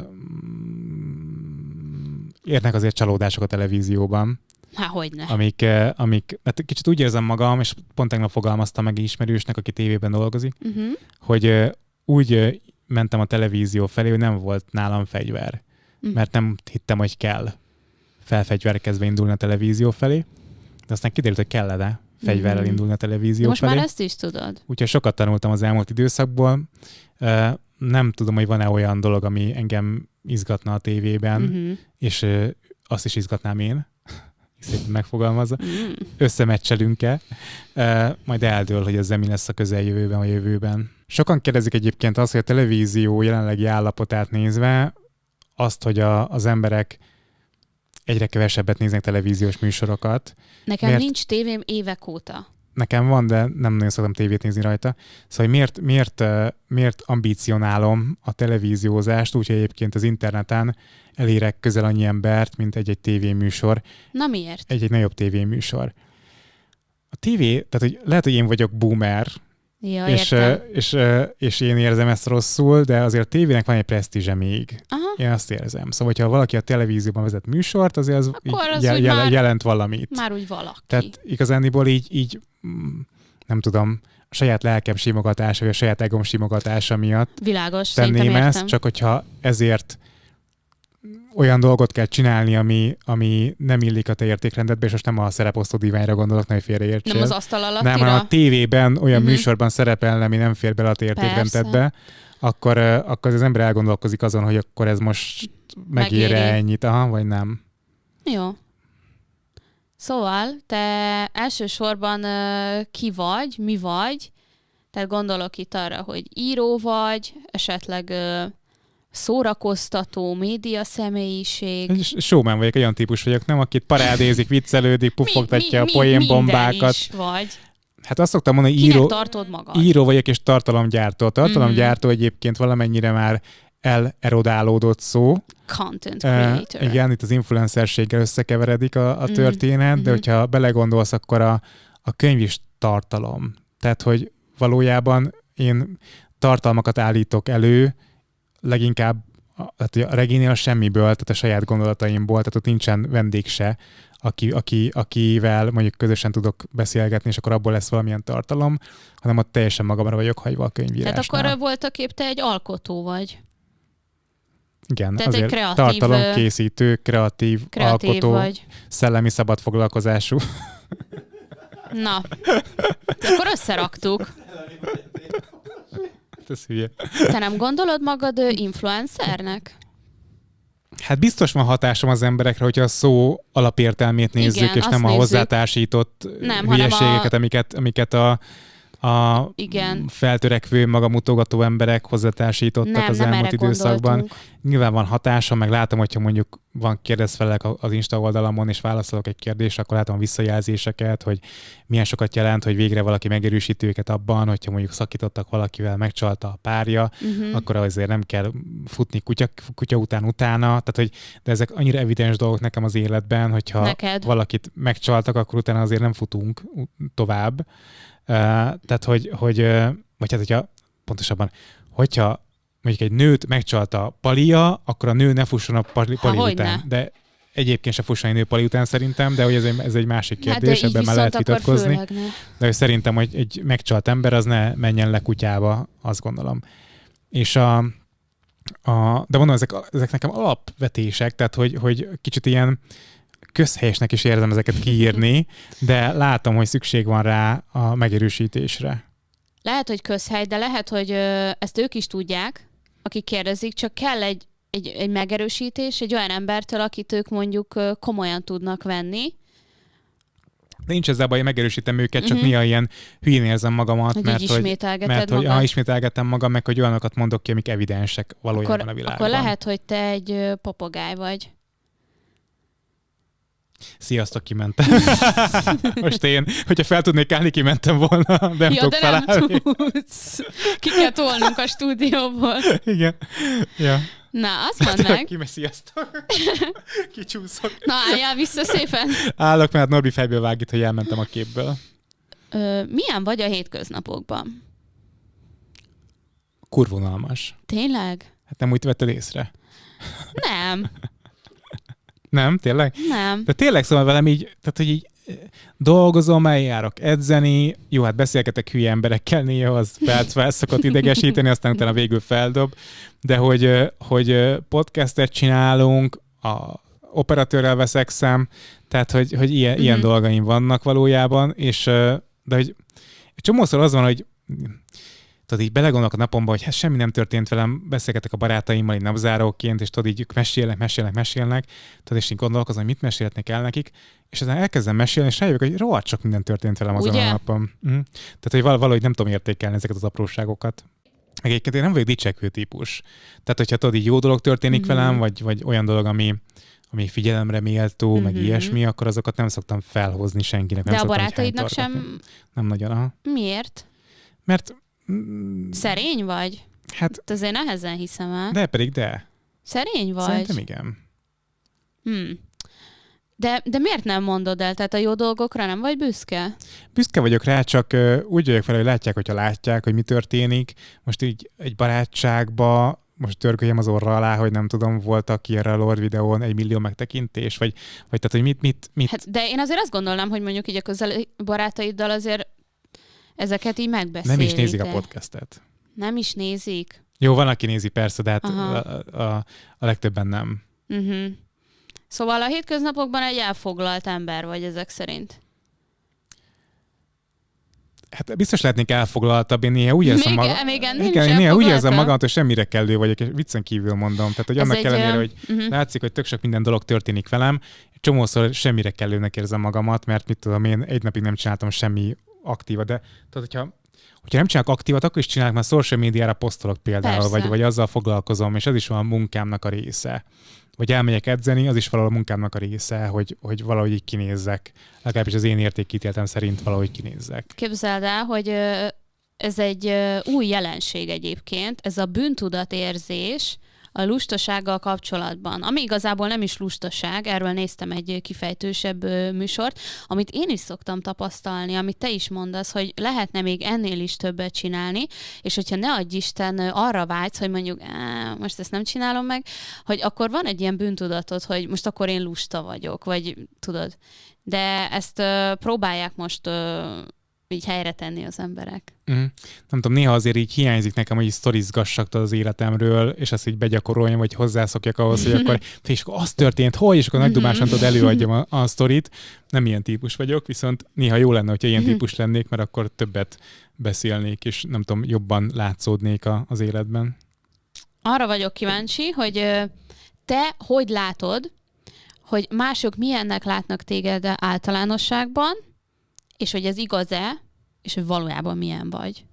mm, érnek azért csalódások a televízióban, Há, hogyne. amik, amik hát kicsit úgy érzem magam, és pont tegnap fogalmaztam meg ismerősnek, aki tévében dolgozik, Uh-huh. hogy úgy mentem a televízió felé, hogy nem volt nálam fegyver, Mhm. mert nem hittem, hogy kell felfegyverkezve indulni a televízió felé, de aztán kiderült, hogy kellene fegyverrel Mhm. indulni a televízió Most felé. már ezt is tudod. Úgyhogy sokat tanultam az elmúlt időszakból. Nem tudom, hogy van-e olyan dolog, ami engem izgatna a tévében, Uh-huh. és azt is izgatnám én, szépen megfogalmazza. Mm. Összemecselünk-e? Ö, Majd eldől, hogy ezzel mi lesz a közeljövőben, a jövőben. Sokan kérdezik egyébként azt, hogy a televízió jelenlegi állapotát nézve, azt, hogy a, az emberek egyre kevesebbet néznek televíziós műsorokat, Nekem Miért? nincs tévém évek óta. nekem van, de nem nagyon szoktam tévét nézni rajta. Szóval miért, miért, miért ambícionálom a televíziózást, úgyhogy egyébként az interneten elérek közel annyi embert, mint egy-egy tévéműsor, Na miért? egy-egy nagyobb tévéműsor. A tévé, tehát hogy lehet, hogy én vagyok boomer, Ja, és, értem. és, és én érzem ezt rosszul, de azért tévének van egy presztízse még. Aha. Én azt érzem. Szóval, hogyha valaki a televízióban vezet műsort, azért az, Akkor az jel- jel- már- jelent valamit. Már úgy valaki. Tehát igazániból így, így mm, nem tudom, a saját lelkem simogatása, vagy a saját egom simogatása miatt Világos, tenném ezt, értem. csak hogyha ezért olyan dolgot kell csinálni, ami, ami nem illik a te értékrendedbe, és most nem a szereposztó diványra gondolok, ne félreértsél. Nem az asztal nem, alattira? hanem a tévében olyan Mhm. műsorban szerepelne, ami nem fér bele a te értékrendedbe, akkor, akkor az ember elgondolkozik azon, hogy akkor ez most megér ennyit, aha, vagy nem. Jó. Szóval, te elsősorban ki vagy, mi vagy, tehát gondolok itt arra, hogy író vagy, esetleg szórakoztató, média személyiség. Showman vagyok, olyan típus vagyok, nem? Akit parádézik, viccelődik, puffogtatja a mi, mi, poénbombákat. minden is vagy. Hát azt szoktam mondani, hogy Kinek író, tartod magad? író vagyok és tartalomgyártó. A tartalomgyártó egyébként valamennyire már elerodálódott szó. Content Uh, creator. igen, itt az influencerséggel összekeveredik a, a Mhm, történet, de mhm. hogyha belegondolsz, akkor a, a könyv is tartalom. Tehát, hogy valójában én tartalmakat állítok elő, leginkább a, tehát a regénél a semmiből, tehát a saját gondolataimból, tehát ott nincsen vendég se, aki, aki, akivel mondjuk közösen tudok beszélgetni, és akkor abból lesz valamilyen tartalom, hanem ott teljesen magamra vagyok hagyva a könyvírásnál. Tehát akkor voltak épp te egy alkotó vagy. Igen, tehát egy azért kreatív, ö, tartalomkészítő, kreatív, Kreatív alkotó, vagy. szellemi szabadfoglalkozású. Na, akkor összeraktuk. Ez hülye. Te nem gondolod magad influencernek? Hát biztos van hatásom az emberekre, hogyha a szó alapértelmét nézzük, Igen, és nem a nézzük. hozzátársított Nem, hülyeségeket, a- amiket, amiket a, a Igen. feltörekvő, magamutogató emberek hozzátársítottak Nem, az nem elmúlt időszakban. gondoltunk. Nyilván van hatásom, meg látom, hogyha mondjuk van kérdezfelek az Insta oldalamon, és válaszolok egy kérdésre, akkor látom a visszajelzéseket, hogy milyen sokat jelent, hogy végre valaki megerősíti őket abban, hogyha mondjuk szakítottak valakivel, megcsalta a párja, Uh-huh. akkor azért nem kell futni kutya, kutya után utána, tehát hogy de ezek annyira evidens dolgok nekem az életben, hogyha Neked. valakit megcsaltak, akkor utána azért nem futunk tovább. Tehát, hogy, hogy vagy hát, hogyha pontosabban, hogyha mondjuk egy nőt megcsalta Palia, akkor a nő ne fusson a Pali, Há, pali hogyne. után. De egyébként se fusson egy nő Pali után szerintem, de hogy ez egy, ez egy másik Hát kérdés, így ebben már lehet vitatkozni. De hogy szerintem, hogy egy megcsalt ember az ne menjen le kutyába, azt gondolom. És a, a de mondom, ezek, ezek nekem alapvetések, tehát hogy, hogy kicsit ilyen közhelyesnek is érzem ezeket kiírni, de látom, hogy szükség van rá a megerősítésre. Lehet, hogy közhely, de lehet, hogy ö, ezt ők is tudják, akik kérdezik, csak kell egy, egy, egy megerősítés egy olyan embertől, akit ők mondjuk ö, komolyan tudnak venni, nincs ezzel baj, megerősítem őket, csak Mhm. néha ilyen hülyén érzem magamat, hogy mert hogy, mert hogy ah, ismételgetem magam, meg hogy olyanokat mondok ki, amik evidensek valójában akkor, a világban. akkor lehet, hogy te egy ö, papagáj vagy. Sziasztok, kimentem. Most én, hogyha fel tudnék állni, kimentem volna, de nem ja, tudok de nem felállni. tudsz. Ki kell tolnunk a stúdióból. Igen. Ja. Na, azt mondd meg. Kimegy, sziasztok. Kicsúszok. Na, álljál vissza szépen. Állok, mert Norbi fejből vág itt, hogy elmentem a képből. Ö, milyen vagy a hétköznapokban? Kurvonalmas. Tényleg? Hát nem úgy vetted észre. Nem, Nem, tényleg? nem. De tényleg szóval velem így, tehát hogy így eh, dolgozom, eljárok edzeni, jó, hát beszélgetek hülye emberekkel néha, az fel, fel szokott idegesíteni, aztán utána végül feldob, de hogy, eh, hogy eh, podcastet csinálunk, a operatőrrel veszek szem, tehát hogy, hogy ilyen, mm-hmm. ilyen dolgaim vannak valójában, és de hogy csomószor az van, hogy tudod, így belegondolok a napomba, hogy hát semmi nem történt velem, beszélgetek a barátaimmal, így napzáróként, és tudod, így ők mesélnek, mesélnek, mesélnek, tudod, és így gondolkozom, hogy mit mesélhetnek el nekik, és aztán elkezdem mesélni, és rájövök, hogy rohadt sok minden történt velem azon Ugye? a napon. Mm. Tehát, hogy val- valahogy nem tudom értékelni ezeket az apróságokat. Meg egyébként én nem vagyok dicsekvő típus. Tehát, hogyha tudod, így jó dolog történik Mhm. velem, vagy, vagy olyan dolog, ami, ami figyelemre méltó, mm-hmm. meg Mhm. ilyesmi, akkor azokat nem szoktam felhozni senkinek. De nem a szoktam barátaidnak sem... Nem nagyon, aha. Miért? Mert mm, Szerény vagy? hát, Hát azért nehezen hiszem el. de pedig de. Szerény vagy? Szerintem igen. Hmm. De, de miért nem mondod el? Tehát a jó dolgokra nem vagy büszke? Büszke vagyok rá, csak úgy vagyok vele, hogy látják, hogyha látják, hogy mi történik. Most így egy barátságba most törköljem az orra alá, hogy nem tudom, voltak ilyen a Lord videón egy millió megtekintés, vagy, vagy tehát, hogy mit, mit, mit... Hát, de én azért azt gondolnám, hogy mondjuk így a közeli barátaiddal azért ezeket így megbeszélik. Nem is nézik a podcastet. Nem is nézik? Jó, van, aki nézi persze, de hát a, a, a legtöbben nem. Uh-huh. Szóval a hétköznapokban egy elfoglalt ember vagy ezek szerint. Hát biztos lehetnék elfoglaltabb, én néha úgy érzem magam. Még ennél igen, néha úgy érzem magam, hogy semmire kellő vagyok, és viccen kívül mondom. Tehát, hogy Ez annak ellenére, hogy uh-huh. látszik, hogy tök sok minden dolog történik velem, csomószor semmire kellőnek érzem magamat, mert mit tudom, én egy napig nem csináltam semmi aktíva, de tehát, hogyha hogyha nem csinálok aktívat, akkor is csinálok, mert social médiára posztolok például, vagy, vagy azzal foglalkozom, és ez is van a munkámnak a része vagy elmegyek edzeni, az is valahol a munkámnak a része, hogy, hogy valahogy így kinézzek. Legalábbis az én értékítéltem szerint valahogy kinézzek. Képzeld el, hogy ez egy új jelenség egyébként, ez a bűntudatérzés, a lustasággal kapcsolatban, ami igazából nem is lustaság, erről néztem egy kifejtősebb műsort, amit én is szoktam tapasztalni, amit te is mondasz, hogy lehetne még ennél is többet csinálni, és hogyha ne adj Isten arra vágysz, hogy mondjuk most ezt nem csinálom meg, hogy akkor van egy ilyen bűntudatod, hogy most akkor én lusta vagyok, vagy tudod. De ezt uh, próbálják most uh, így helyre tenni az emberek. Mm. Nem tudom, néha azért így hiányzik nekem, hogy sztorizgassak az életemről, és azt így begyakoroljam, vagy hozzászokjak ahhoz, hogy akkor, és akkor az történt, hol, és akkor nagy dumásan tudod előadjam a, a sztorit. Nem ilyen típus vagyok, viszont néha jó lenne, hogyha ilyen mhm. típus lennék, mert akkor többet beszélnék, és nem tudom, jobban látszódnék a, az életben. Arra vagyok kíváncsi, hogy te hogy látod, hogy mások milyennek látnak téged általánosságban, és hogy ez igaz-e, és hogy valójában milyen vagy.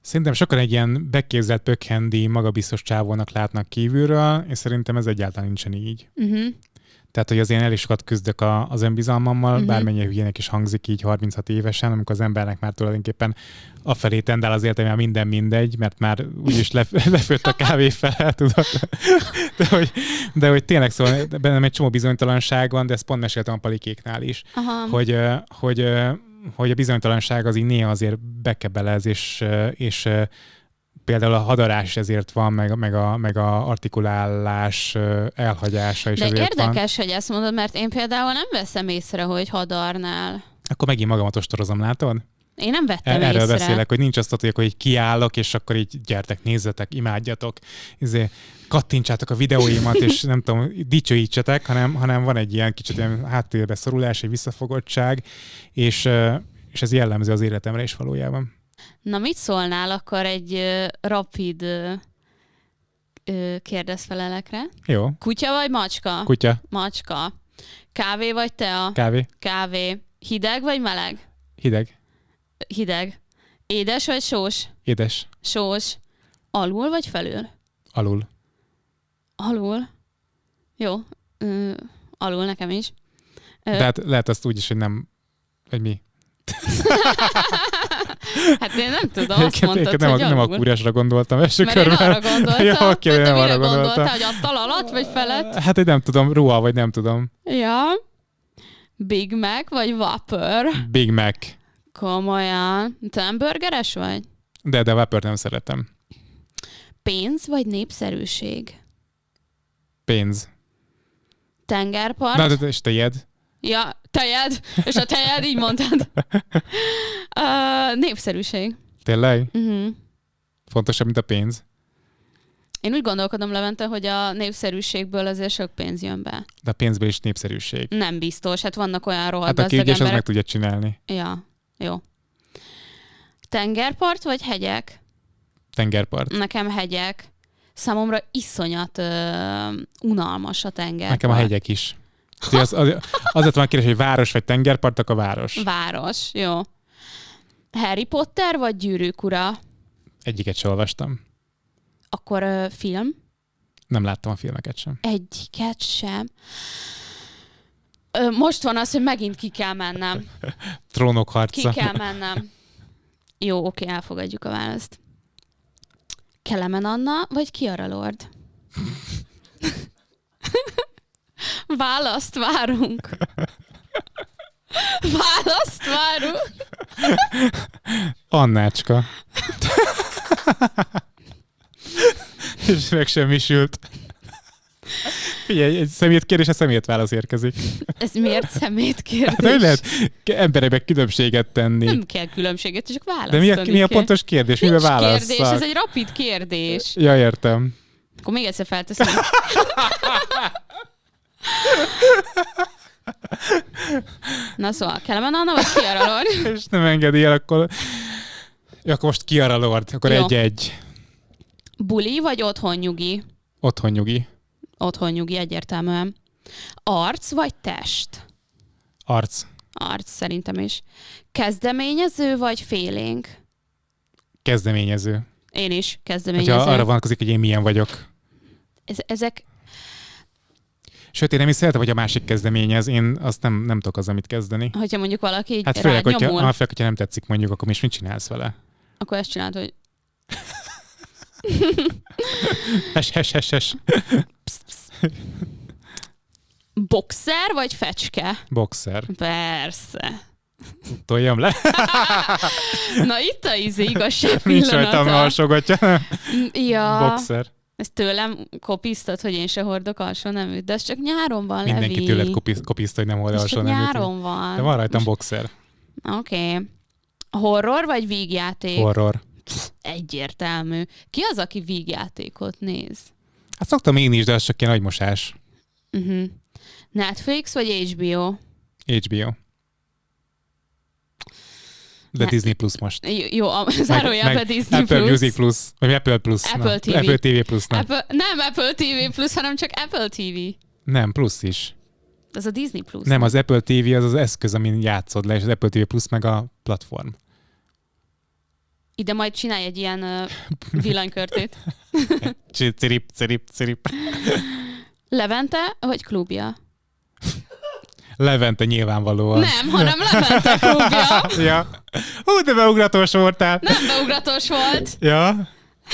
Szerintem sokan egy ilyen beképzelt pökhendi, magabiztos csávónak látnak kívülről, és szerintem ez egyáltalán nincsen így. Uh-huh. Tehát, hogy az én elég sokat küzdök a, az önbizalmammal, uh-huh. bármennyire hülyének is hangzik így 36 évesen, amikor az embernek már tulajdonképpen afelé tendál az értelme, minden mindegy, mert már úgyis lef, lefőtt a kávé fel, tudod. De hogy, de hogy tényleg szóval bennem egy csomó bizonytalanság van, de ezt pont meséltem a palikéknál is, Aha. hogy, hogy, hogy a bizonytalanság az így néha azért bekebelez, és, és például a hadarás ezért van, meg, meg, a, meg a artikulálás elhagyása is De ezért érdekes, van. hogy ezt mondod, mert én például nem veszem észre, hogy hadarnál. Akkor megint magamat ostorozom, látod? Én nem vettem El, Erről észre. beszélek, hogy nincs azt, hogy így kiállok, és akkor így gyertek, nézzetek, imádjatok, izé, kattintsátok a videóimat, és nem tudom, dicsőítsetek, hanem, hanem van egy ilyen kicsit ilyen háttérbe szorulás, egy visszafogottság, és, és ez jellemző az életemre is valójában. Na mit szólnál akkor egy rapid uh, kérdezfelelekre? Jó. Kutya vagy macska? Kutya. Macska. Kávé vagy tea? Kávé. Kávé. Hideg vagy meleg? Hideg. Hideg. Édes vagy sós? Édes. Sós. Alul vagy felül? Alul. Alul. Jó. Ö, alul nekem is. Ö, De hát lehet azt úgy is, hogy nem, vagy mi? hát én nem tudom, azt mondtad, nem, hogy nem a kúrásra gondoltam első Mert körben. én arra gondoltam. ja, okay, nem arra gondoltam. Hogy asztal alatt, vagy felett? Hát, hogy nem tudom, ruha, vagy nem tudom. Ja. Big Mac, vagy Whopper? Big Mac. Komolyan. Te nem burgeres vagy? De, de Whopper nem szeretem. Pénz, vagy népszerűség? Pénz. Tengerpart? Na, de, és tejed? Ja, tejed, és a tejed, így mondtad. Uh, népszerűség. Tényleg? Uh-huh. Fontosabb, mint a pénz? Én úgy gondolkodom, Levente, hogy a népszerűségből azért sok pénz jön be. De a pénzből is népszerűség. Nem biztos, hát vannak olyan rohadt Hát aki ügyes, emberek... az meg tudja csinálni. Ja, jó. Tengerpart vagy hegyek? Tengerpart. Nekem hegyek. Számomra iszonyat uh, unalmas a tengerpart. Nekem a hegyek is. Az, az, azért van kérdés, hogy város vagy tengerpart, akkor város. Város, jó. Harry Potter vagy Gyűrűk ura? Egyiket sem olvastam. Akkor uh, film? Nem láttam a filmeket sem. Egyiket sem. Ö, most van az, hogy megint ki kell mennem. Trónok harca. Ki kell mennem. Jó, oké, elfogadjuk a választ. Kelemen Anna, vagy Kiara Lord? Választ várunk. Választ várunk. Annácska. És megsemmisült. Figyelj, egy szemétkérdés, a szemétválasz érkezik. Ez miért szemét Hát kérdés? hogy lehet embereknek különbséget tenni? Nem kell különbséget, csak választani De mi a, mi a pontos kérdés? Mivel Nincs kérdés, ez egy rapid kérdés. Ja, értem. Akkor még egyszer felteszem. Na szóval, Kelemen Anna vagy Kiara Lord? És nem engedi el, akkor... Ja, akkor most Kiara Lord, akkor Jó. egy-egy. Buli vagy otthon nyugi? Otthon nyugi. Otthon nyugi egyértelműen. Arc vagy test? Arc. Arc szerintem is. Kezdeményező vagy félénk? Kezdeményező. Én is kezdeményező. Hogyha arra vonatkozik, hogy én milyen vagyok. Ez, ezek, Sőt, én nem is szeretem, hogy a másik kezdeményez. Én azt nem, nem tudok az, amit kezdeni. hogyha mondjuk valaki így Hát főleg, hogyha, nyomul, ah, főleg, hogyha nem tetszik mondjuk, akkor most mit csinálsz vele? akkor ezt csinálod, hogy Hes, hes, hes, hes. boxer vagy fecske? Boxer. Persze. Toljam le. Na itt a izé igazság Nincs rajtam pillanata. alsogatja. Ja, Boxer. Ezt tőlem kopisztad, hogy én se hordok alsó neműt, de ez csak nyáron van, Mindenki Levi. tőled kopisz, kopiszta, hogy nem Ez alsó csak nem nyáron van. De van rajtam boxer. Oké. Okay. Horror vagy vígjáték? Horror. Egyértelmű. Ki az, aki vígjátékot néz? Hát szoktam én is, de az csak ilyen agymosás. Uh-huh. Netflix vagy HBO? HBO. De Ne- Disney Plus most. J- Jó, a zárójelben Disney Apple Plus. Music Plus, vagy Apple Plus. Apple na. TV. Apple TV Plus, nem. Apple, nem Apple TV Plus, hanem csak Apple TV. Nem, Plus is. Ez a Disney Plus. Nem, az Apple TV az az eszköz, amin játszod le, és az Apple TV Plus meg a platform. Ide majd csinálj egy ilyen uh, villanykörtét. Cirip, cirip, cirip. Levente vagy klubja? Levente nyilvánvalóan. Nem, hanem Levente klubja. ja. Hú, de beugratós voltál. Nem beugratós volt, Ja.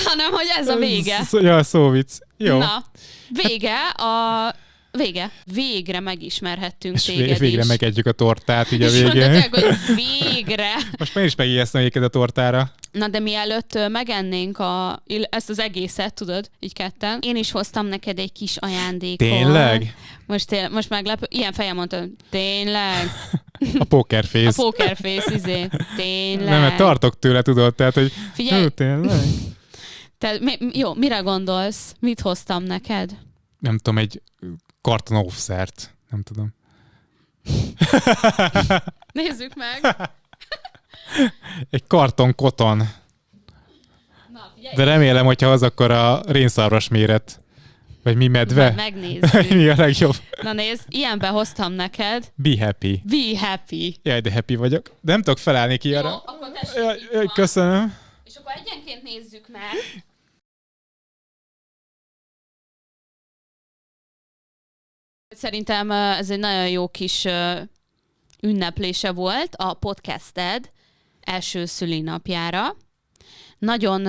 hanem hogy ez a vége. Ja, szóvic. Jó. Na, vége a... Vége. Végre megismerhettünk és téged vég- végre is. megegyük a tortát így a És végén. mondták, hogy végre. Most már is megijesztem egyébként a tortára. Na de mielőtt megennénk a, ezt az egészet, tudod, így ketten, én is hoztam neked egy kis ajándékot. Tényleg? Most, tél, most meglepő, ilyen fejem mondtam, tényleg? A poker A face. poker face, izé, tényleg? Nem, mert tartok tőle, tudod, tehát, hogy Figyelj, Hú, tényleg? te, mi, jó, mire gondolsz? Mit hoztam neked? Nem tudom, egy karton offszert. Nem tudom. Nézzük meg. Egy karton koton. Na, De remélem, hogyha az akkor a rénszarvas méret. Vagy mi medve? majd megnézzük. mi a legjobb? Na nézd, ilyenbe hoztam neked. Be happy. Be happy. Jaj, de happy vagyok. De nem tudok felállni ki arra. Jó, akkor tessék, Jaj, köszönöm. És akkor egyenként nézzük meg. Szerintem ez egy nagyon jó kis ünneplése volt a podcasted első szülinapjára. Nagyon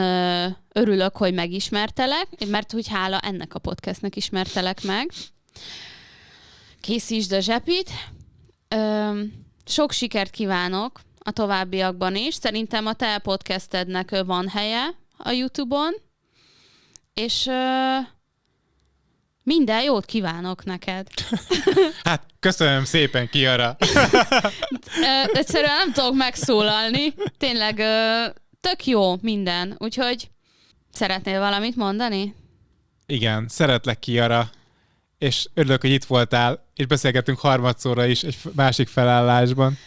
örülök, hogy megismertelek, mert hogy hála ennek a podcastnek ismertelek meg. Készítsd a zsepit. Sok sikert kívánok a továbbiakban is. Szerintem a te podcastednek van helye a YouTube-on, és minden jót kívánok neked. Hát, köszönöm szépen, Kiara. Egyszerűen nem tudok megszólalni. Tényleg tök jó minden. Úgyhogy szeretnél valamit mondani? Igen, szeretlek, Kiara. És örülök, hogy itt voltál, és beszélgetünk harmadszorra is egy másik felállásban.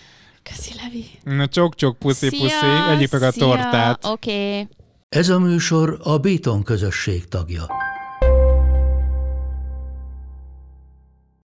Köszi, Levi. Na, csok-csok, puszi-puszi, egyik meg a tortát. Oké. Okay. Ez a műsor a Béton közösség tagja.